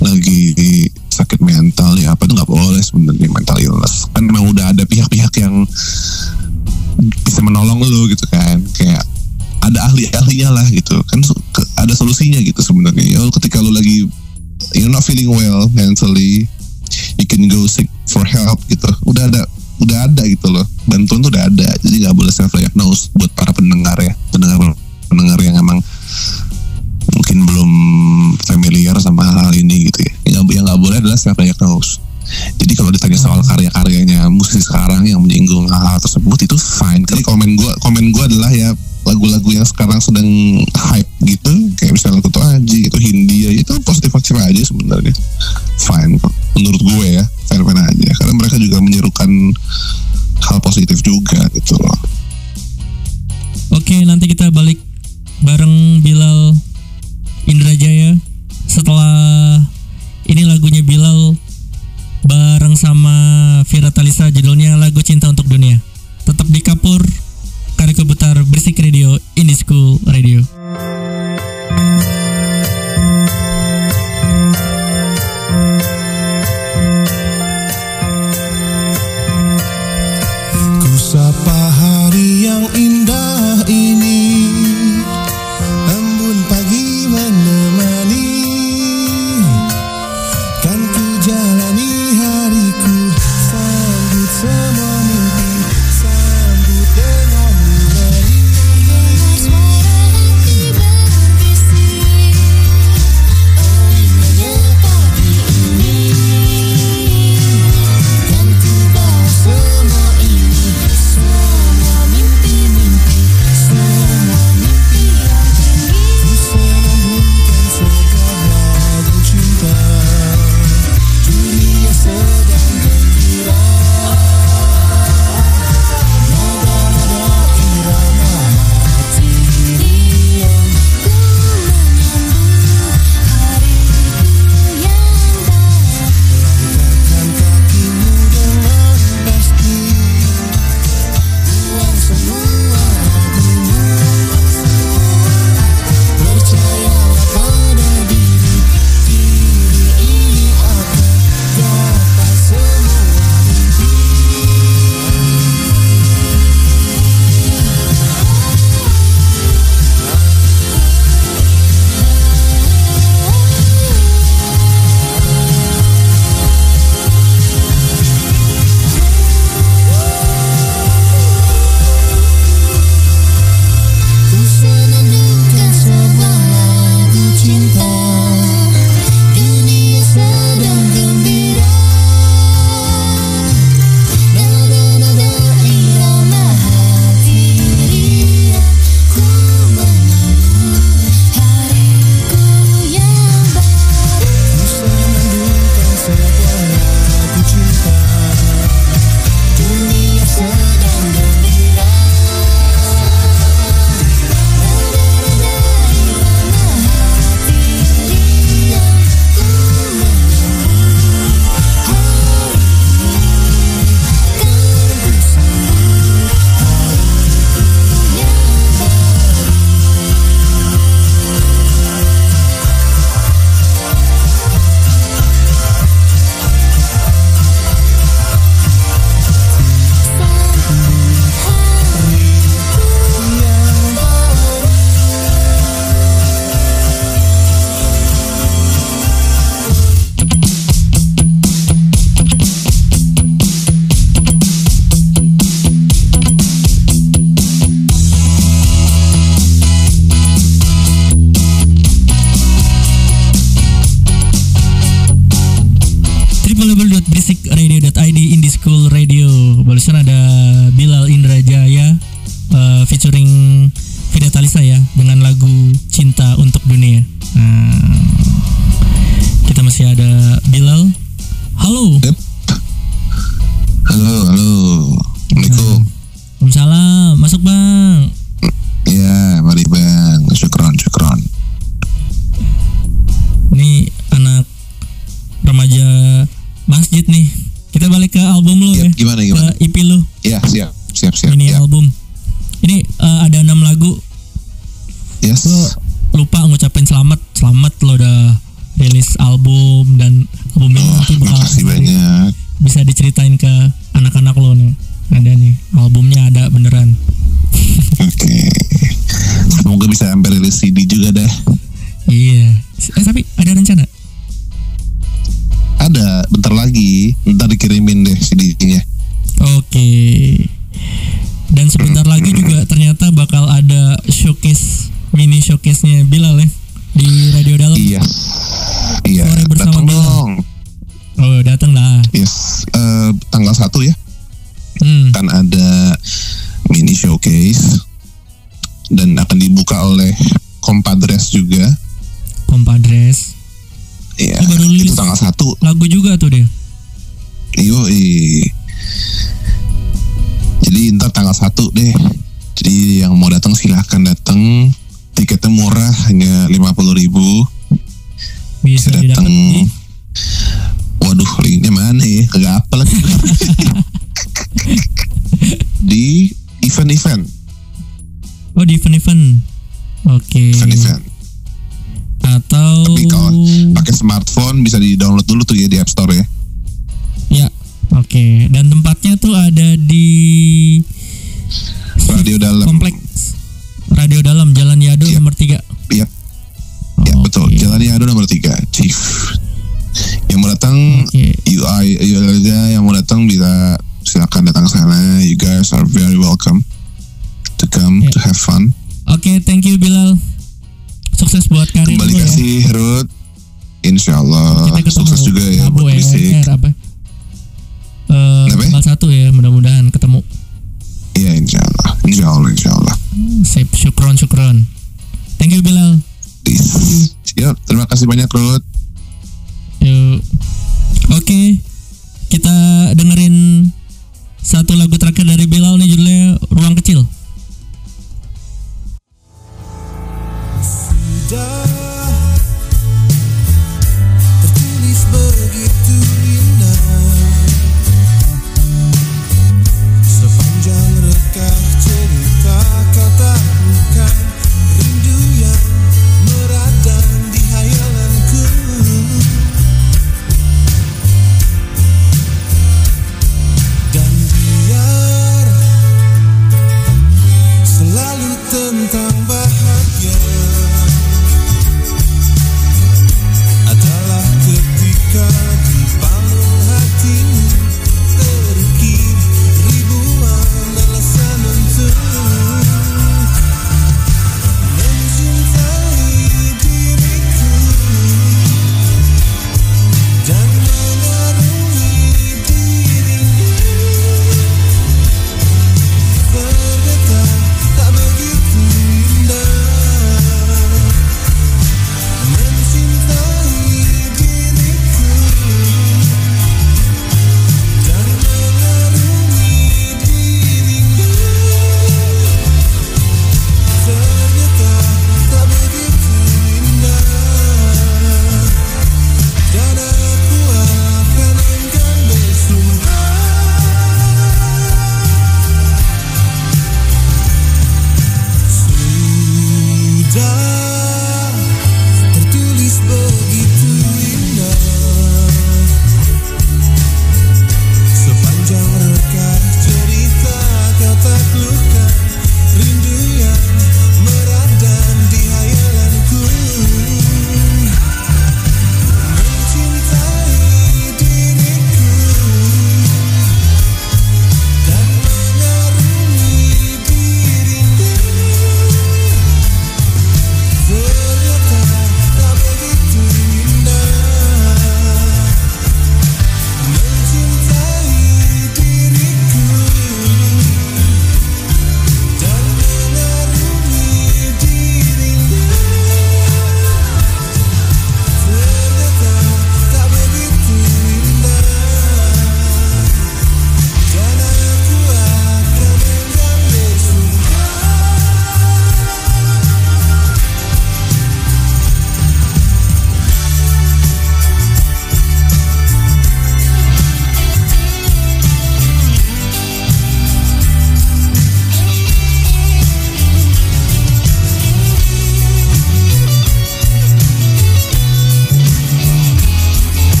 lagi sakit mental ya apa itu nggak boleh sebenarnya mental illness. Kan memang udah ada pihak-pihak yang bisa menolong lo gitu kan kayak ada ahli-ahlinya lah gitu. Kan ada solusinya gitu sebenarnya. Ya ketika lo lagi you're not feeling well mentally you can go seek for help gitu. Udah ada udah ada gitu loh. Bantuan tuh udah ada jadi nggak boleh self diagnose buat para pendengar ya pendengar pendengar yang emang mungkin belum familiar sama hal ini gitu ya. Yang yang nggak boleh adalah self diagnose jadi kalau ditanya soal karya-karyanya musisi sekarang yang menyinggung hal-hal tersebut itu fine. Jadi komen gue komen gue adalah ya lagu-lagu yang sekarang sedang hype gitu. Kayak misalnya Kutu Aji itu Hindia itu positif positif aja sebenarnya. Fine kok. Menurut gue ya fine fine aja. Karena mereka juga menyerukan hal positif juga gitu loh. Oke, nanti kita balik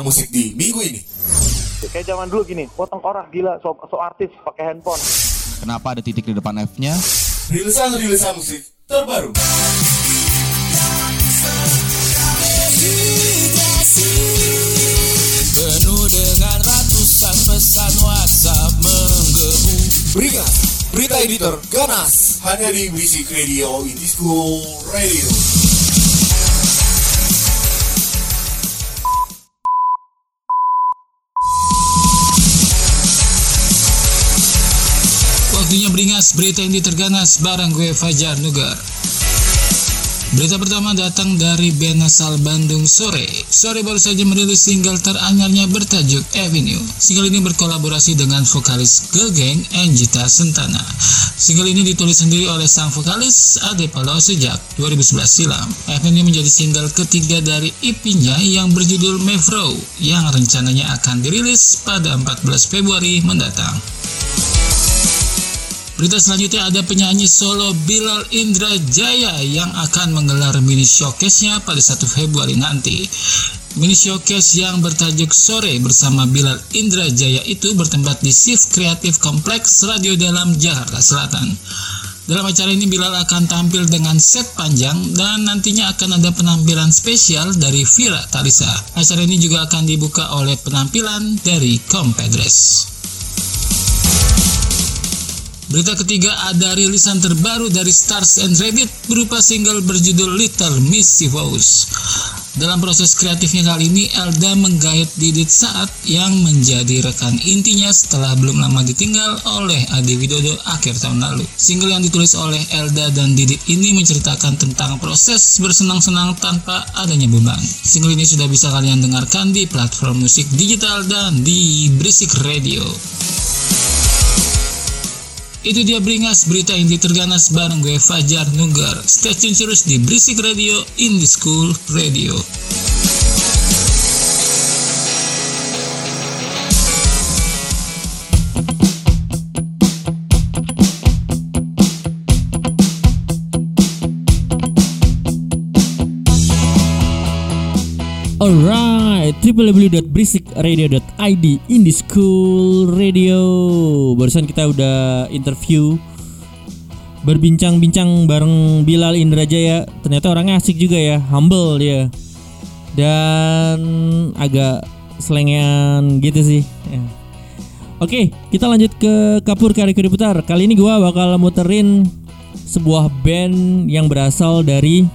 skena musik di minggu ini. Kayak zaman dulu gini, potong korak gila, so, so artis pakai handphone. Kenapa ada titik di depan F-nya? Rilisan-rilisan musik terbaru. Penuh dengan ratusan pesan WhatsApp menggebu Beringat, berita editor ganas hanya di Music Radio Indie School Radio. Beringas berita yang diterganas bareng gue Fajar Nugar. Berita pertama datang dari band asal Bandung Sore. Sore baru saja merilis single teranyarnya bertajuk Avenue. Single ini berkolaborasi dengan vokalis Girl Gang Anjita Sentana. Single ini ditulis sendiri oleh sang vokalis Ade Palo sejak 2011 silam. Avenue menjadi single ketiga dari EP-nya yang berjudul Mevro yang rencananya akan dirilis pada 14 Februari mendatang. Berita selanjutnya ada penyanyi solo Bilal Indra Jaya yang akan menggelar mini showcase-nya pada 1 Februari nanti. Mini showcase yang bertajuk Sore bersama Bilal Indra Jaya itu bertempat di Shift Kreatif Kompleks Radio Dalam Jakarta Selatan. Dalam acara ini Bilal akan tampil dengan set panjang dan nantinya akan ada penampilan spesial dari Vira Talisa. Acara ini juga akan dibuka oleh penampilan dari Kompedres. Berita ketiga ada rilisan terbaru dari Stars and Rabbit berupa single berjudul Little Mischievous. Dalam proses kreatifnya kali ini, Elda menggait Didit Saat yang menjadi rekan intinya setelah belum lama ditinggal oleh Adi Widodo akhir tahun lalu. Single yang ditulis oleh Elda dan Didit ini menceritakan tentang proses bersenang-senang tanpa adanya beban. Single ini sudah bisa kalian dengarkan di platform musik digital dan di Berisik Radio. Itu dia beringas berita indie terganas bareng gue Fajar Nunggar. Stay tune terus di Berisik Radio Indie School Radio. Alright, www.berisikradio.id Indie School Radio. Barusan kita udah interview berbincang-bincang bareng Bilal Indrajaya. Ternyata orangnya asik juga ya, humble dia. Dan agak selengean gitu sih. Ya. Oke, kita lanjut ke Kapur Kariko Diputar. Kali ini gua bakal muterin sebuah band yang berasal dari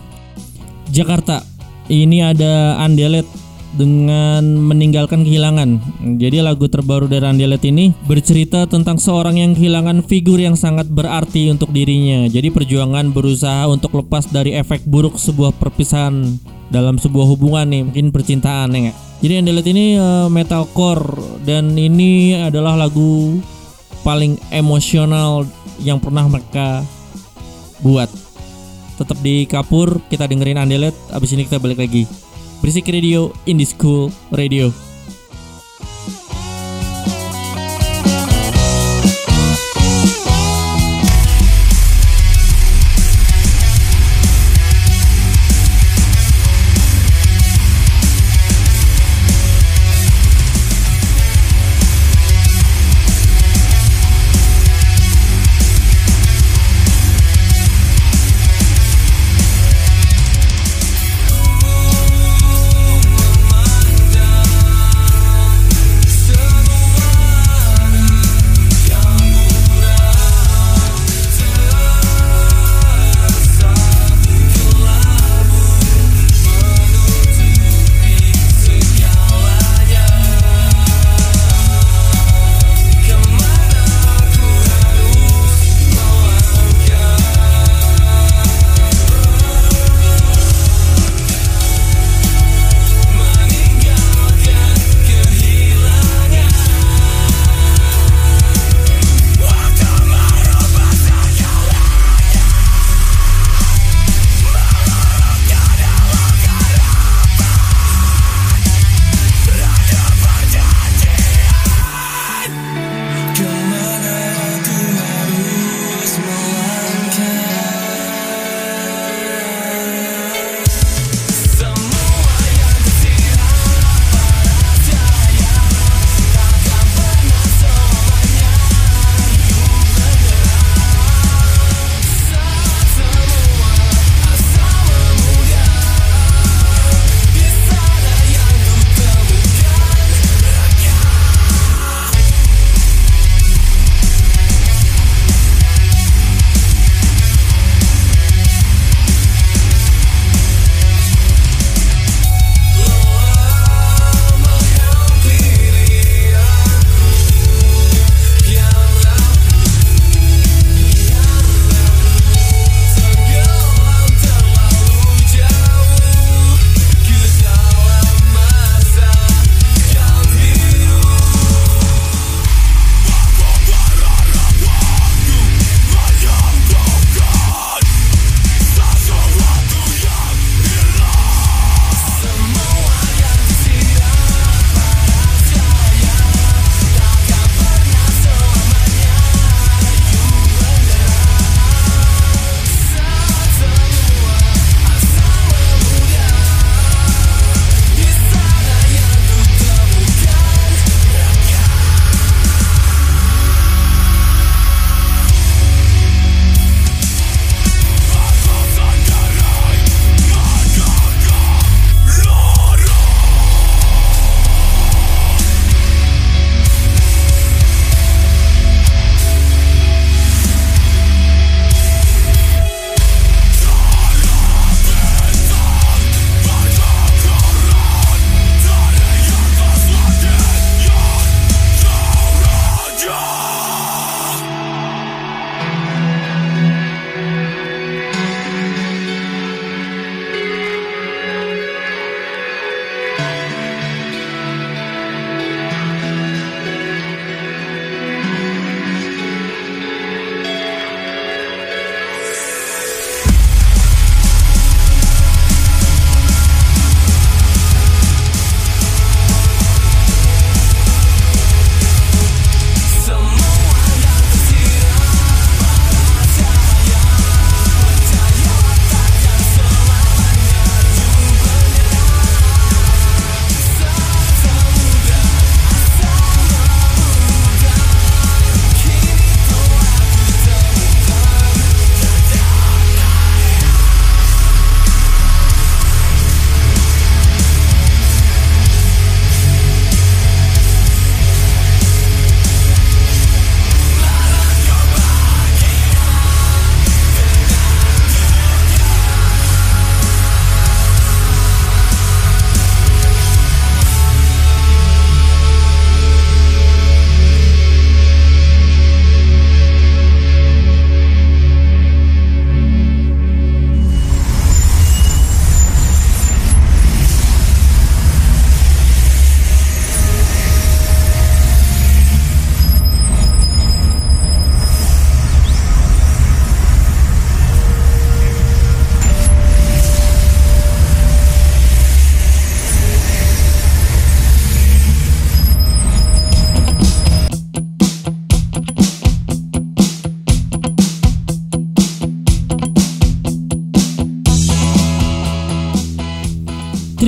Jakarta. Ini ada Andelet dengan meninggalkan kehilangan. Jadi lagu terbaru dari Andelet ini bercerita tentang seorang yang kehilangan figur yang sangat berarti untuk dirinya. Jadi perjuangan berusaha untuk lepas dari efek buruk sebuah perpisahan dalam sebuah hubungan nih, mungkin percintaan ya? Jadi Andelet ini eh, metalcore dan ini adalah lagu paling emosional yang pernah mereka buat tetap di kapur kita dengerin Andelet abis ini kita balik lagi berisik radio indie school radio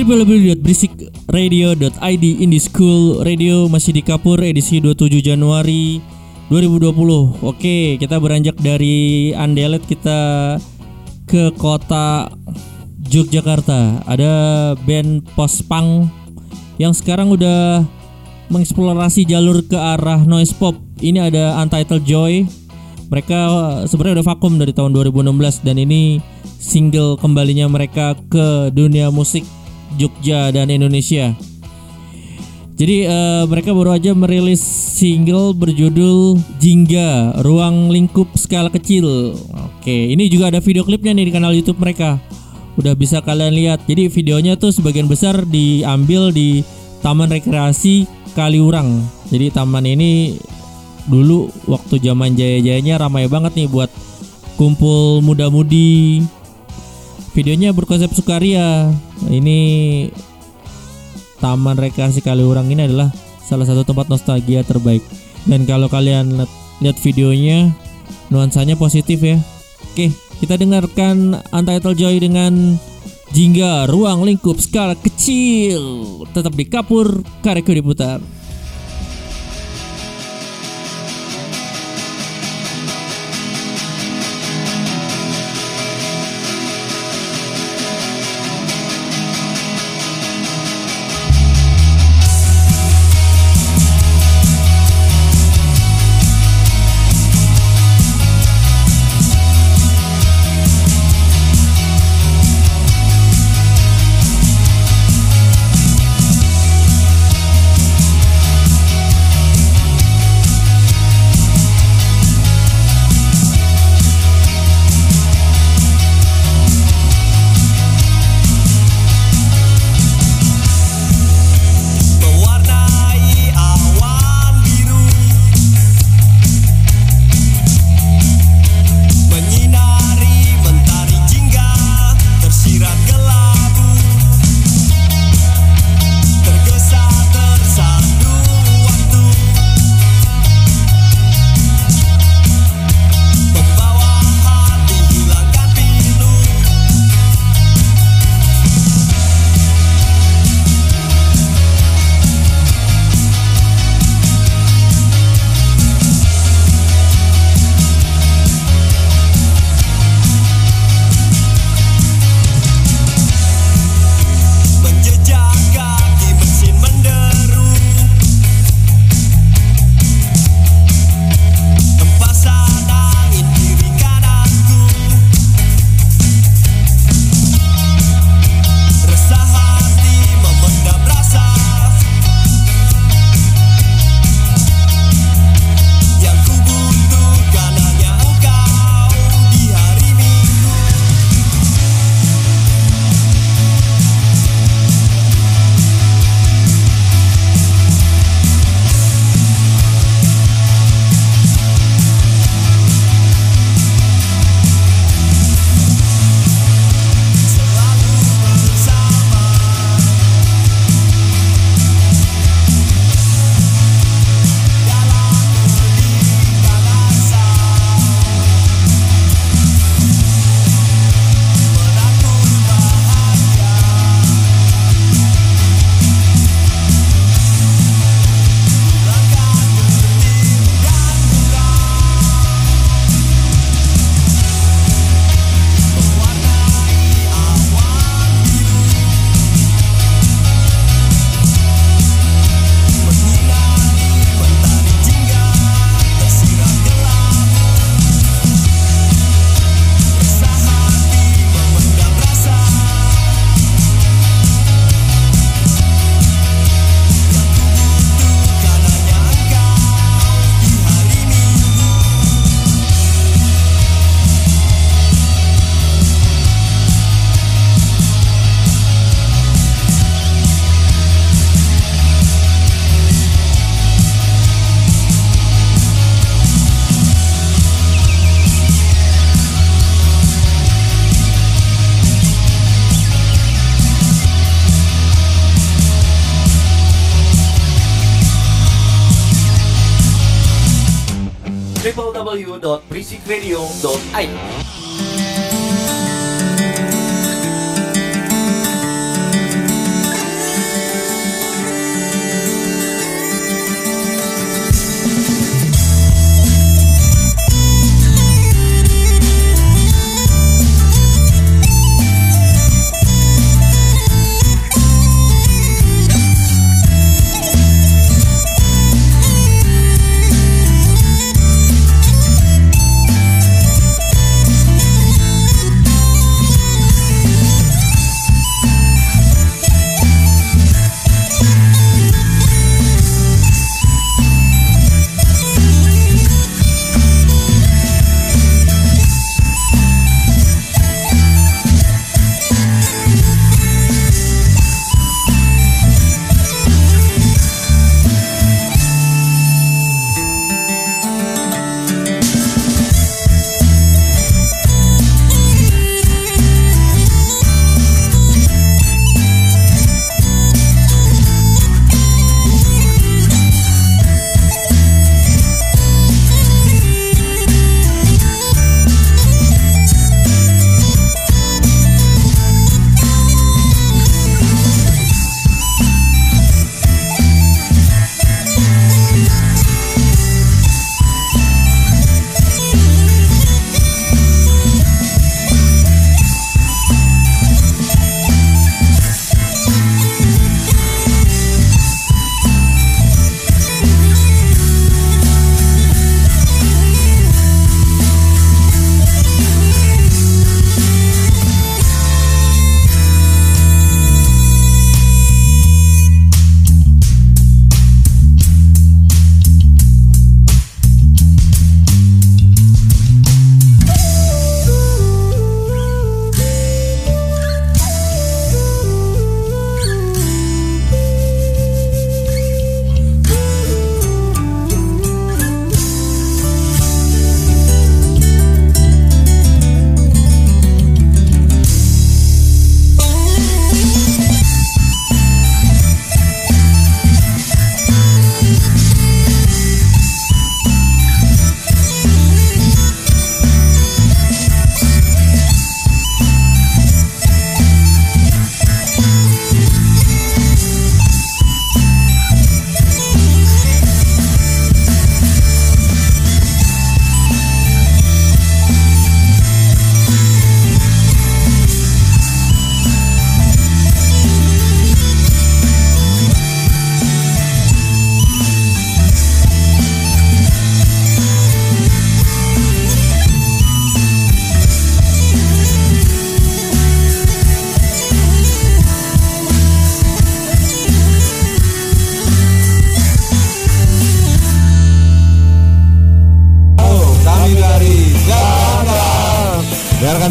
www.berisikradio.id Indie School Radio masih di Kapur edisi 27 Januari 2020. Oke, kita beranjak dari Andelet kita ke kota Yogyakarta. Ada band post punk yang sekarang udah mengeksplorasi jalur ke arah noise pop. Ini ada Untitled Joy. Mereka sebenarnya udah vakum dari tahun 2016 dan ini single kembalinya mereka ke dunia musik Jogja dan Indonesia. Jadi eh, mereka baru aja merilis single berjudul Jingga Ruang Lingkup Skala Kecil. Oke, ini juga ada video klipnya nih di kanal YouTube mereka. Udah bisa kalian lihat. Jadi videonya tuh sebagian besar diambil di Taman Rekreasi Kaliurang. Jadi taman ini dulu waktu zaman jaya-jayanya ramai banget nih buat kumpul muda-mudi. Videonya berkonsep sukaria. Ini Taman Rekreasi Kaliurang ini adalah salah satu tempat nostalgia terbaik. Dan kalau kalian lihat- videonya, nuansanya positif ya. Oke, kita dengarkan Untitled Joy dengan Jingga Ruang Lingkup Skala Kecil. Tetap di Kapur, Kareku diputar.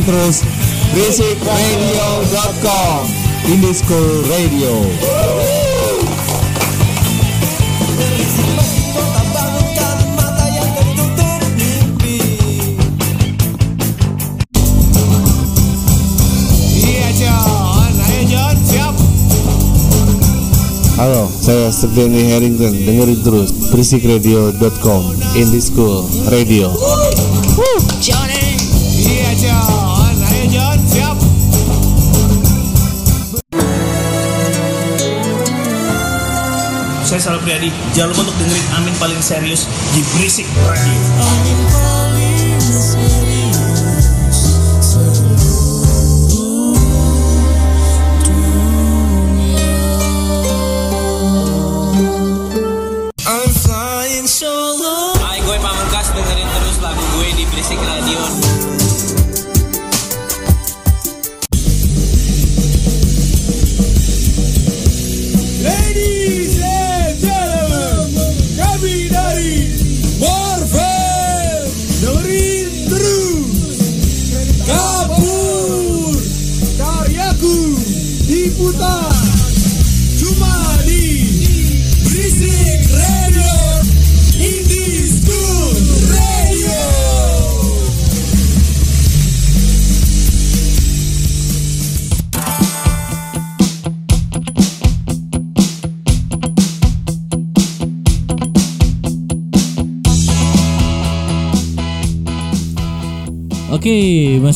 Terus basikradio.com Indie School Radio. Halo, saya Stefani Harrington. Dengerin terus basikradio.com Indie School Radio. Saya Sal Priadi, jangan lupa untuk dengerin Amin paling serius di Berisik Radio. I'm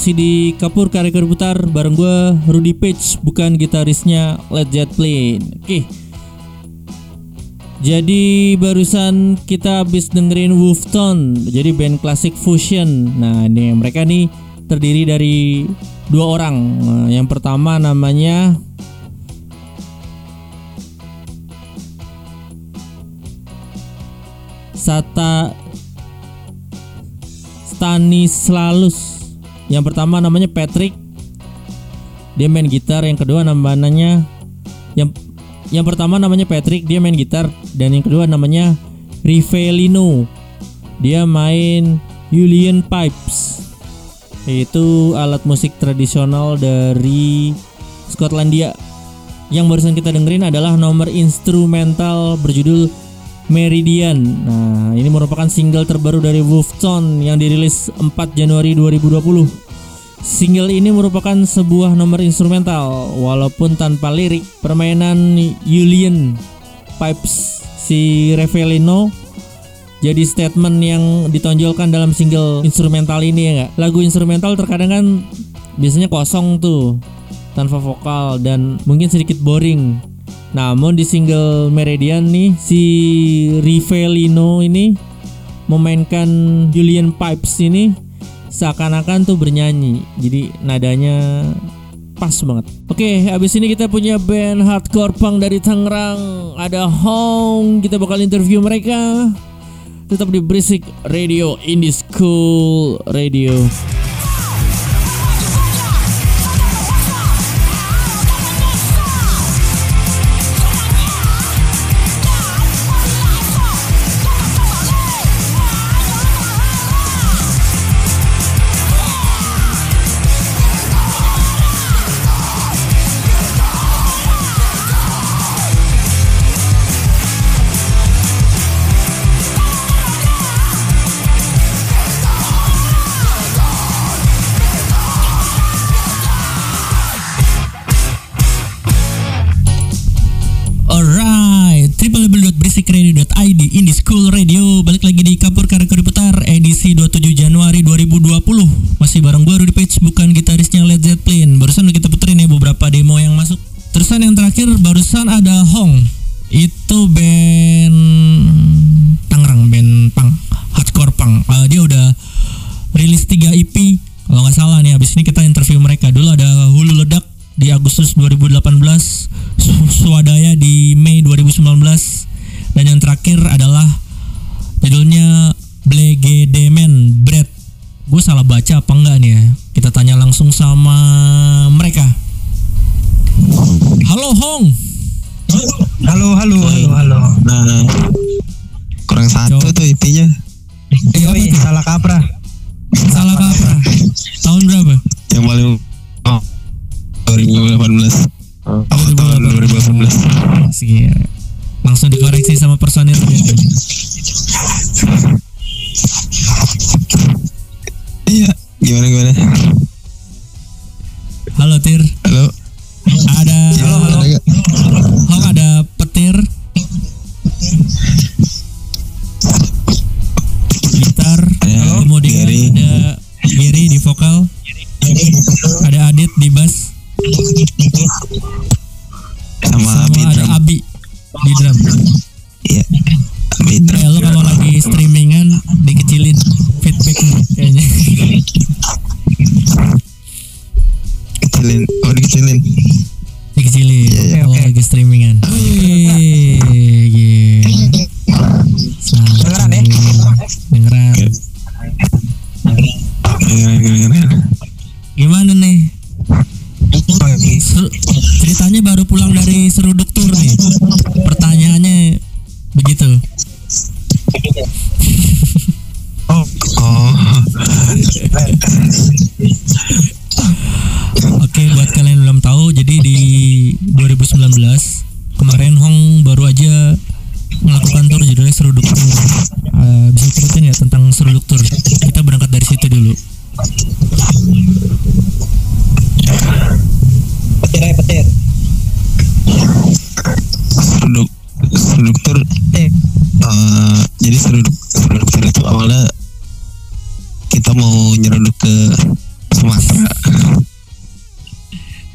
masih di Kapur Karya Putar bareng gua Rudy Page, bukan gitarisnya Led Zeppelin. Oke. Jadi barusan kita habis dengerin Wolfton, jadi band klasik fusion. Nah, ini mereka nih terdiri dari dua orang. Nah, yang pertama namanya Sata Stanislalus. Yang pertama namanya Patrick. Dia main gitar, yang kedua namanya yang yang pertama namanya Patrick, dia main gitar dan yang kedua namanya Rivelino. Dia main Julian Pipes. Itu alat musik tradisional dari Skotlandia. Yang barusan kita dengerin adalah nomor instrumental berjudul Meridian. Nah, ini merupakan single terbaru dari Wolfton yang dirilis 4 Januari 2020. Single ini merupakan sebuah nomor instrumental walaupun tanpa lirik. Permainan Julian Pipes si Revelino jadi statement yang ditonjolkan dalam single instrumental ini ya nggak? Lagu instrumental terkadang kan biasanya kosong tuh tanpa vokal dan mungkin sedikit boring. Namun di single Meridian nih si Rivelino ini memainkan Julian Pipes ini seakan-akan tuh bernyanyi. Jadi nadanya pas banget. Oke, habis ini kita punya band hardcore punk dari Tangerang. Ada Hong, kita bakal interview mereka. Tetap di Berisik Radio Indie School Radio.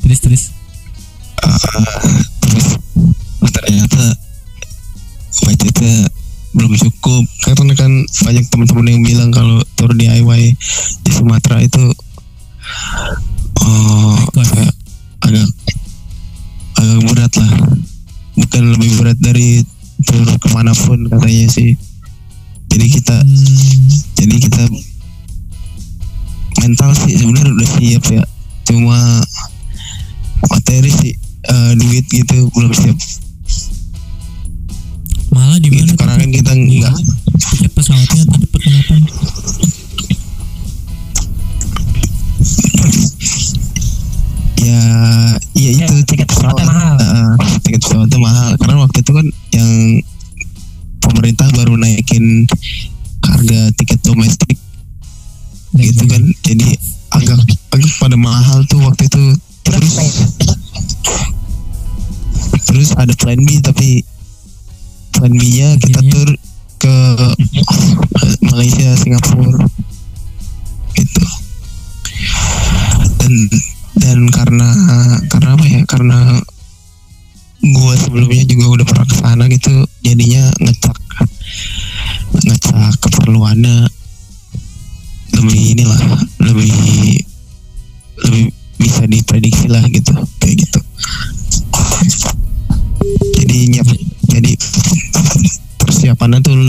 Terus terus. Eh, terus ternyata budgetnya belum cukup. Karena kan banyak teman-teman yang bilang kalau tour DIY di Sumatera itu oh agak agak agak berat lah. Bukan lebih berat dari tour ke mana pun katanya sih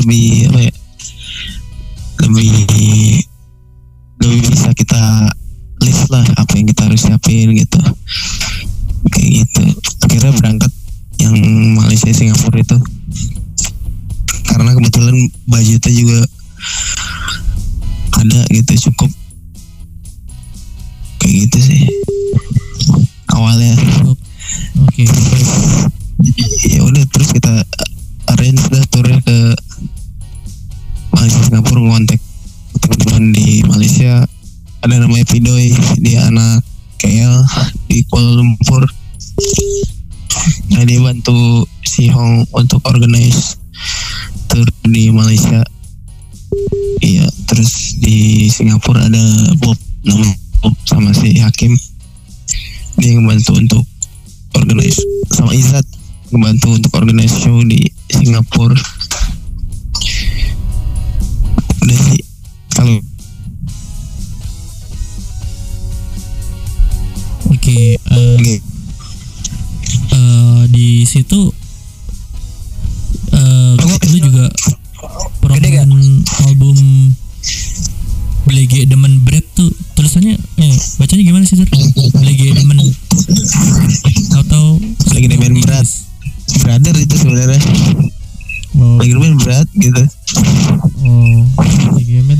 lebih apa ya lebih lebih bisa kita list lah apa yang kita harus siapin gitu. Kayak gitu. Akhirnya berangkat yang Malaysia Singapura itu. Karena kebetulan budgetnya juga ada namanya Pidoy dia anak KL di Kuala Lumpur. Nah bantu si Hong untuk organize tour di Malaysia. Iya terus di Singapura ada Bob namanya Bob sama si Hakim. Dia ngebantu untuk organize sama Izat ngebantu untuk organize show di Singapura. Udah sih kalau Oke, eh, eh, di situ eh lu juga promoin album Blege Demen Bread tuh tulisannya eh bacanya gimana sih Sir? Blege Demen atau lagi main berat brother itu sebenarnya Oh. lagi main berat gitu Oh, Blege Demen.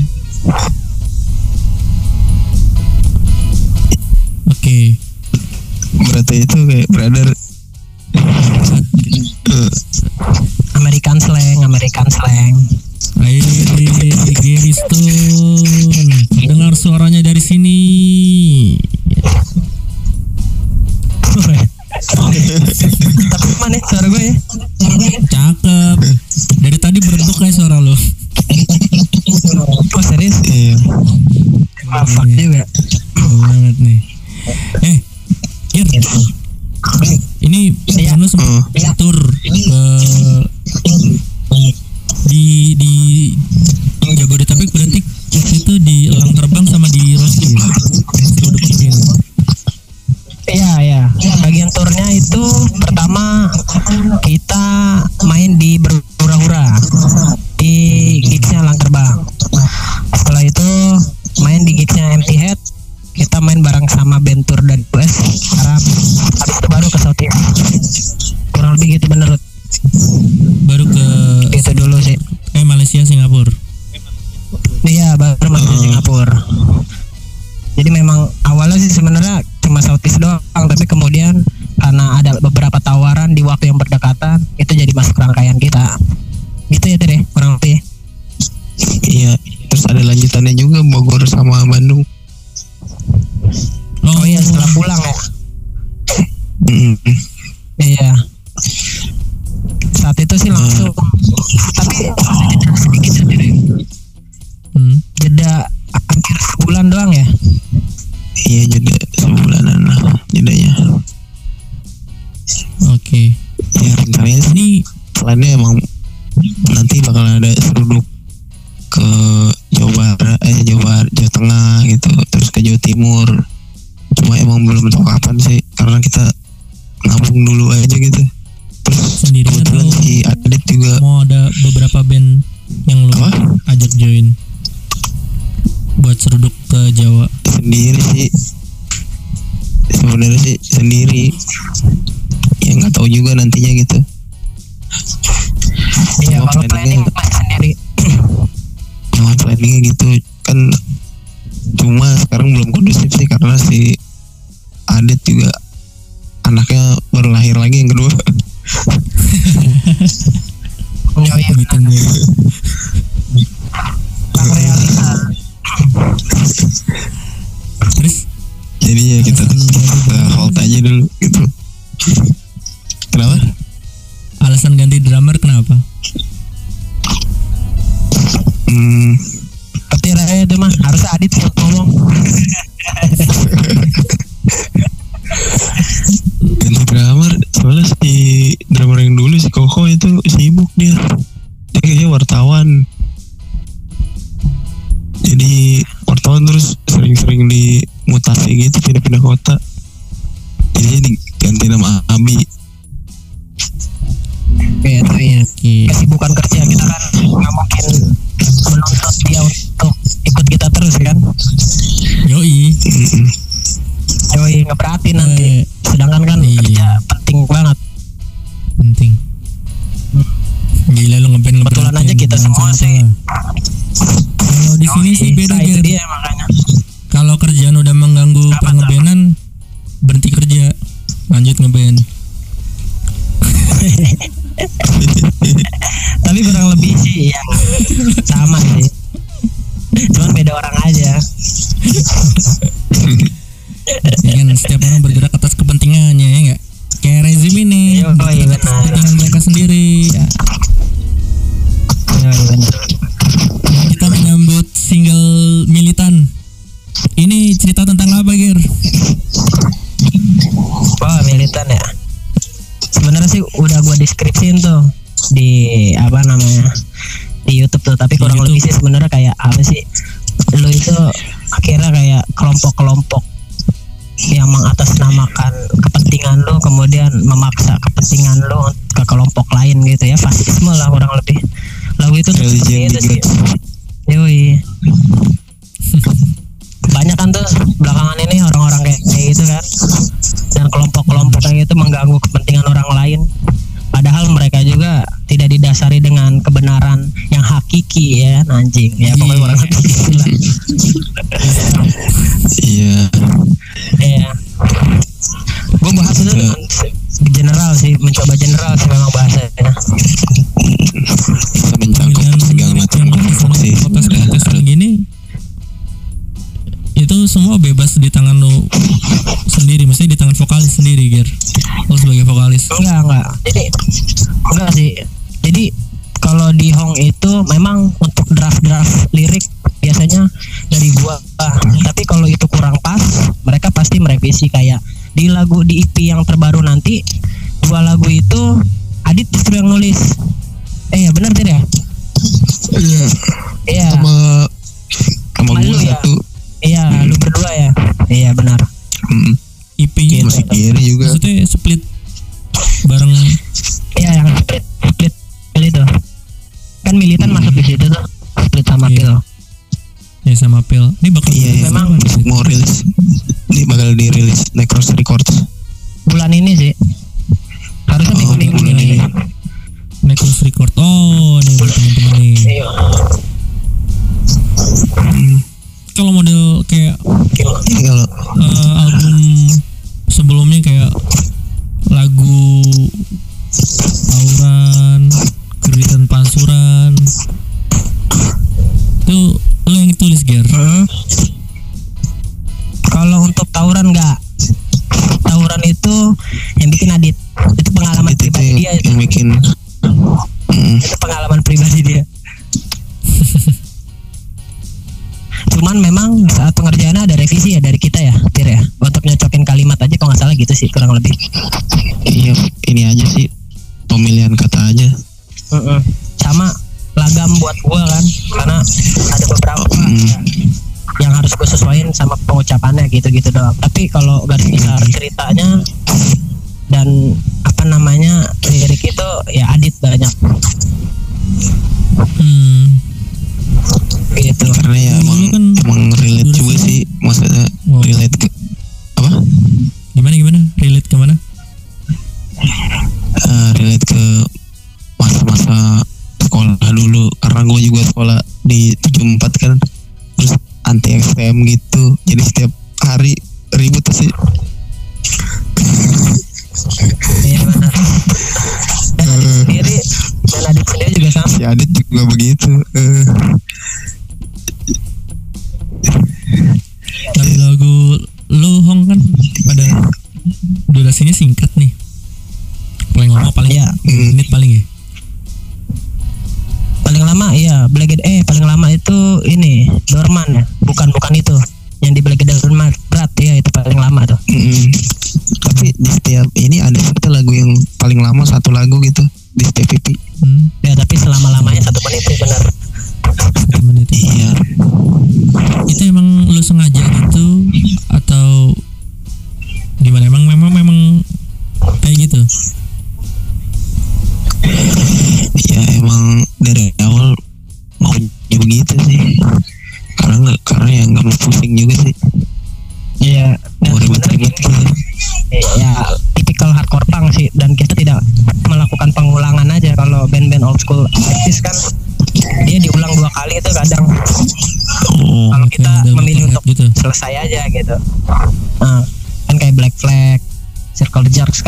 Oke berarti itu kayak brother American slang, American slang. Hai, Gilistun, dengar suaranya dari sini. Tapi mana suara gue ya? Cakep. Dari tadi berbentuk kayak suara lo. Oh serius? Iya. Ah, Maaf juga. Banget nih. Eh, ini saya anu semua. Hmm. Satu tapi kurang gitu. lebih sih sebenarnya kayak apa sih lu itu akhirnya kayak kelompok-kelompok yang mengatasnamakan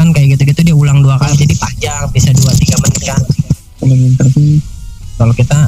kan kayak gitu-gitu dia ulang dua kali jadi panjang bisa dua tiga menit kan. Iya, iya. Kalau kita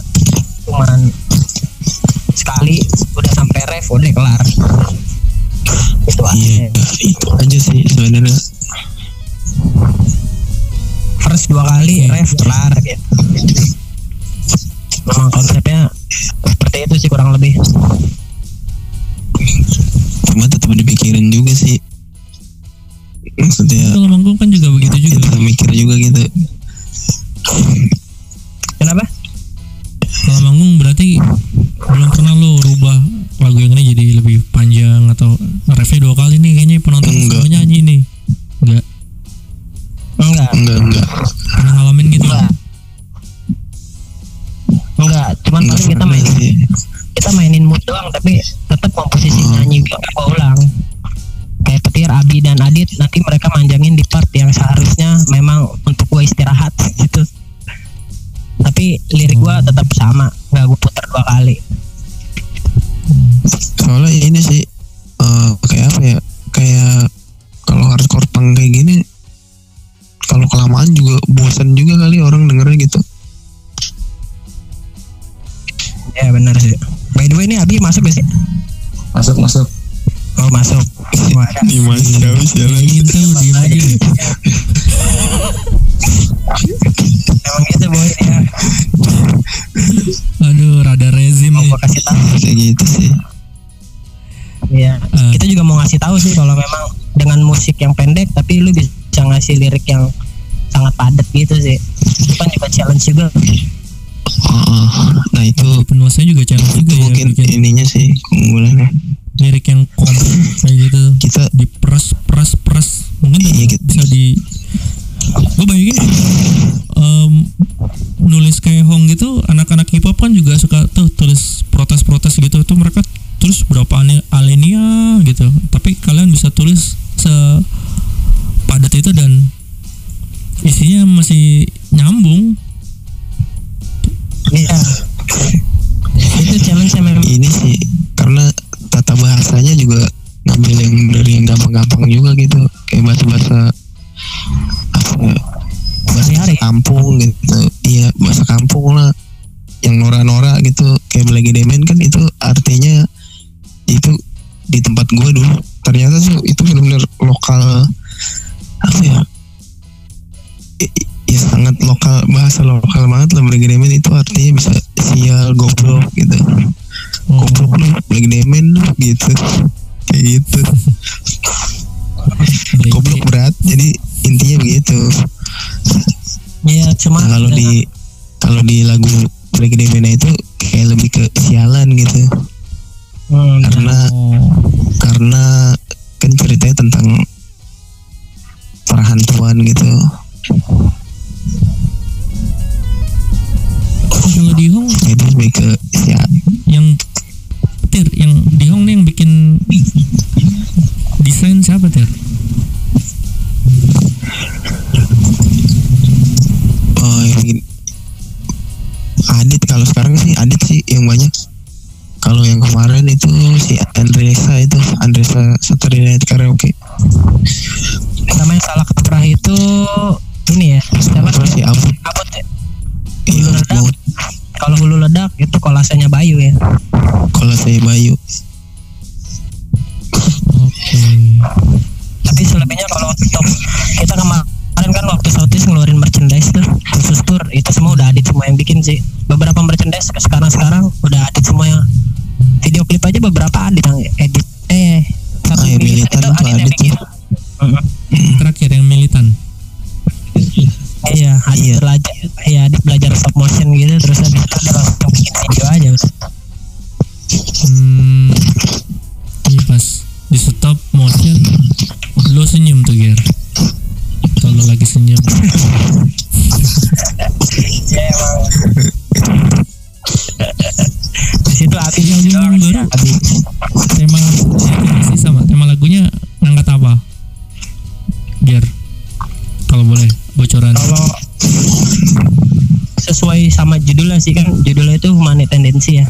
kawan gitu. Kalau di Hong itu lebih ke ya. yang Tir yang di Hong nih yang bikin desain siapa Tir? Oh, yang Adit kalau sekarang sih Adit sih yang banyak. Kalau yang kemarin itu si Andresa itu Andresa Saturday Night Karaoke. Bayu. sih kan judulnya itu humanit tendensi ya.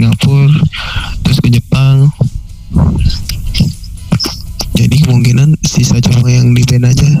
Singapura, terus ke Jepang. Jadi kemungkinan sisa cuma yang di band aja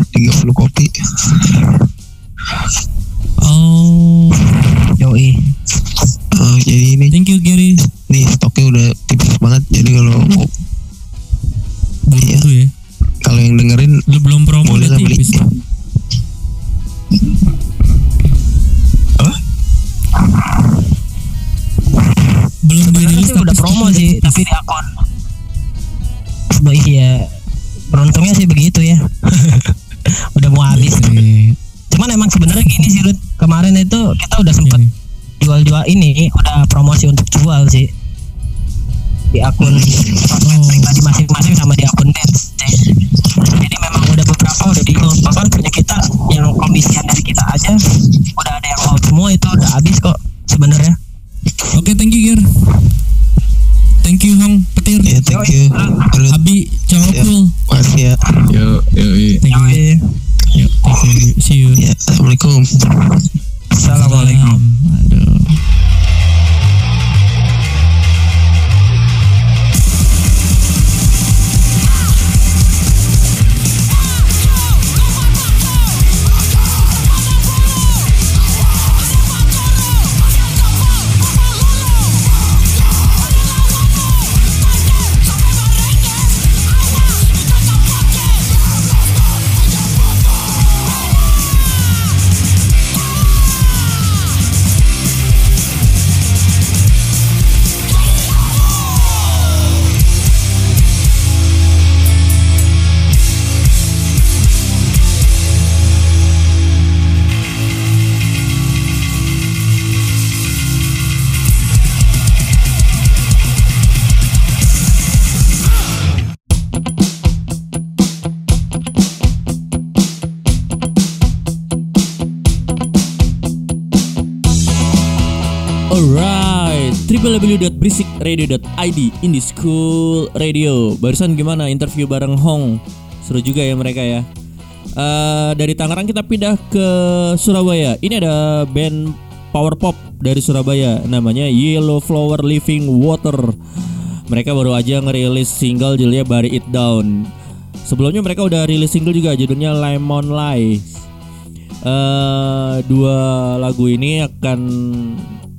www.berisikradio.id Indie School Radio. Barusan gimana interview bareng Hong? Seru juga ya mereka ya. Eh, dari Tangerang kita pindah ke Surabaya. Ini ada band power pop dari Surabaya, namanya Yellow Flower Living Water. Mereka baru aja ngerilis single judulnya Bury It Down. Sebelumnya mereka udah rilis single juga judulnya Lemon Lies. Eh, dua lagu ini akan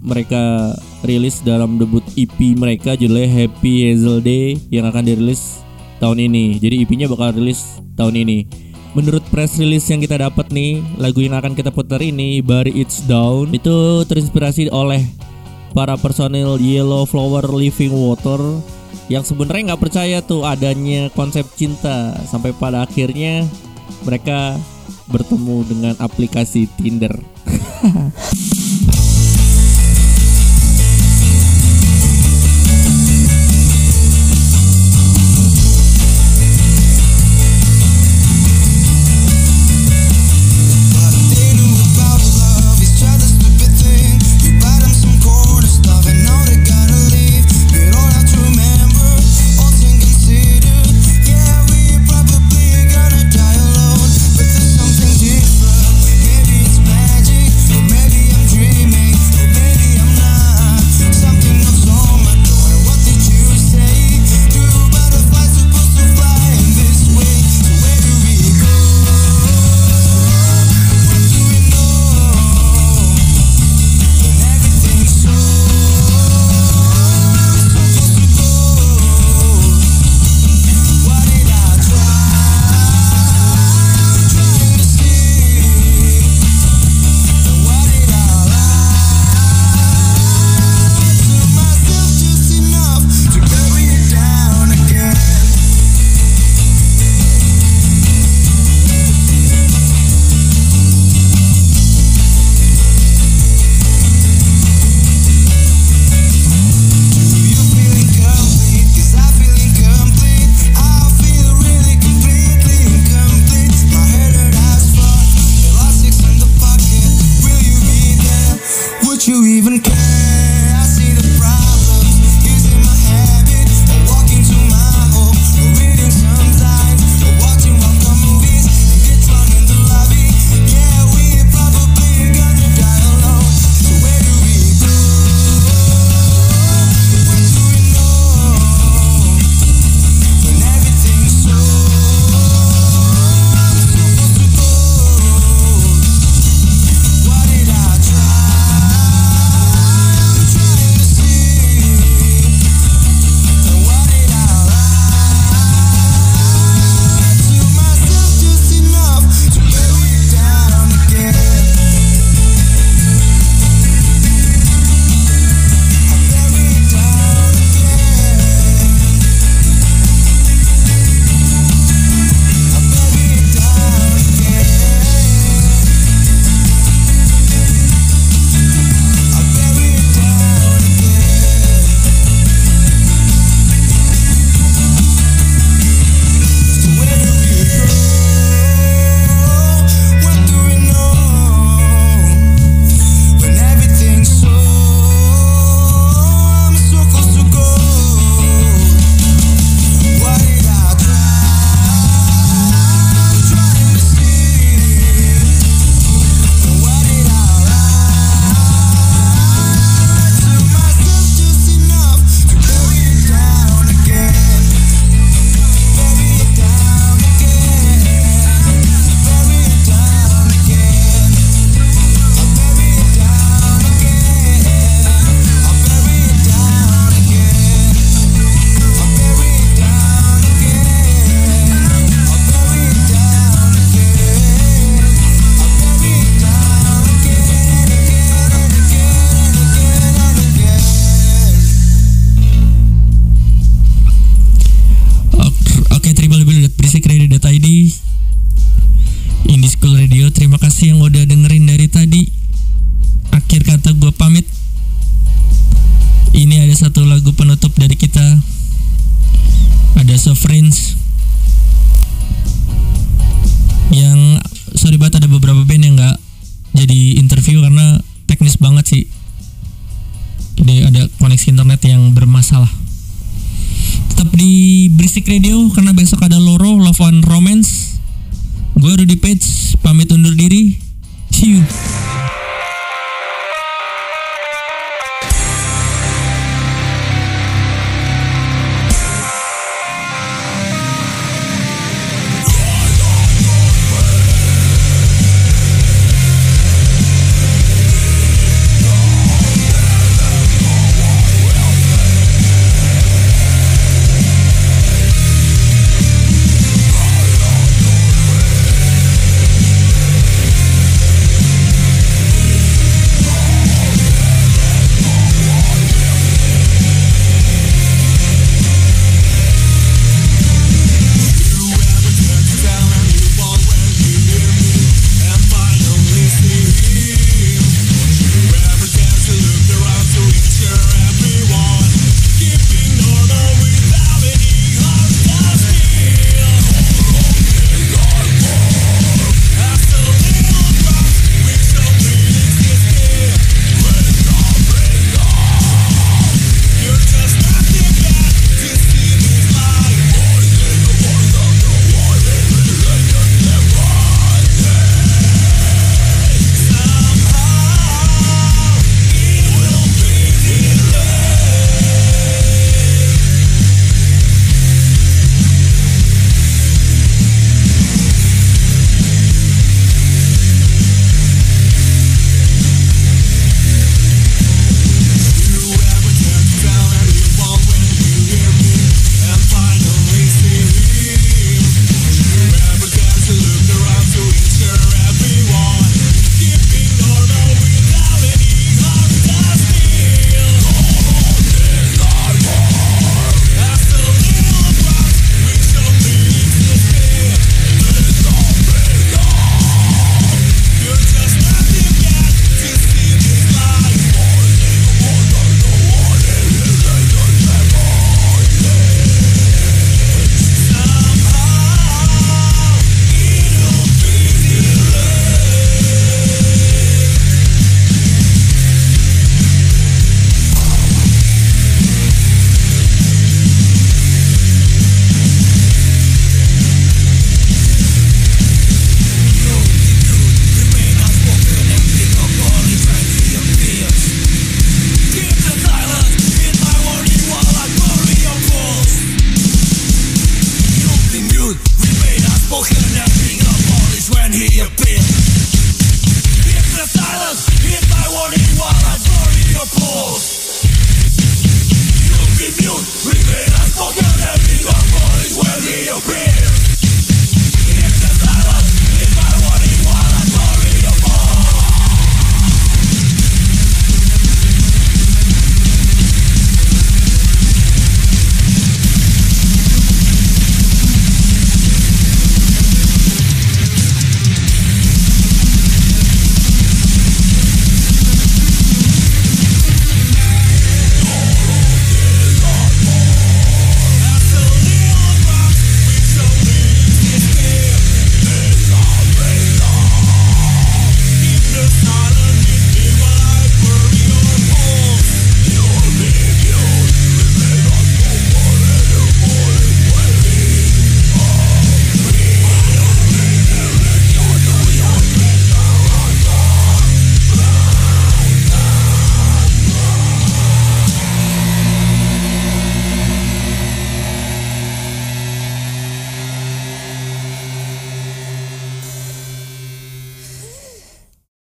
mereka rilis dalam debut EP mereka judulnya Happy Hazel Day yang akan dirilis tahun ini. Jadi EP-nya bakal rilis tahun ini. Menurut press release yang kita dapat nih, lagu yang akan kita putar ini Bury It's Down itu terinspirasi oleh para personil Yellow Flower Living Water yang sebenarnya nggak percaya tuh adanya konsep cinta sampai pada akhirnya mereka bertemu dengan aplikasi Tinder. <laughs>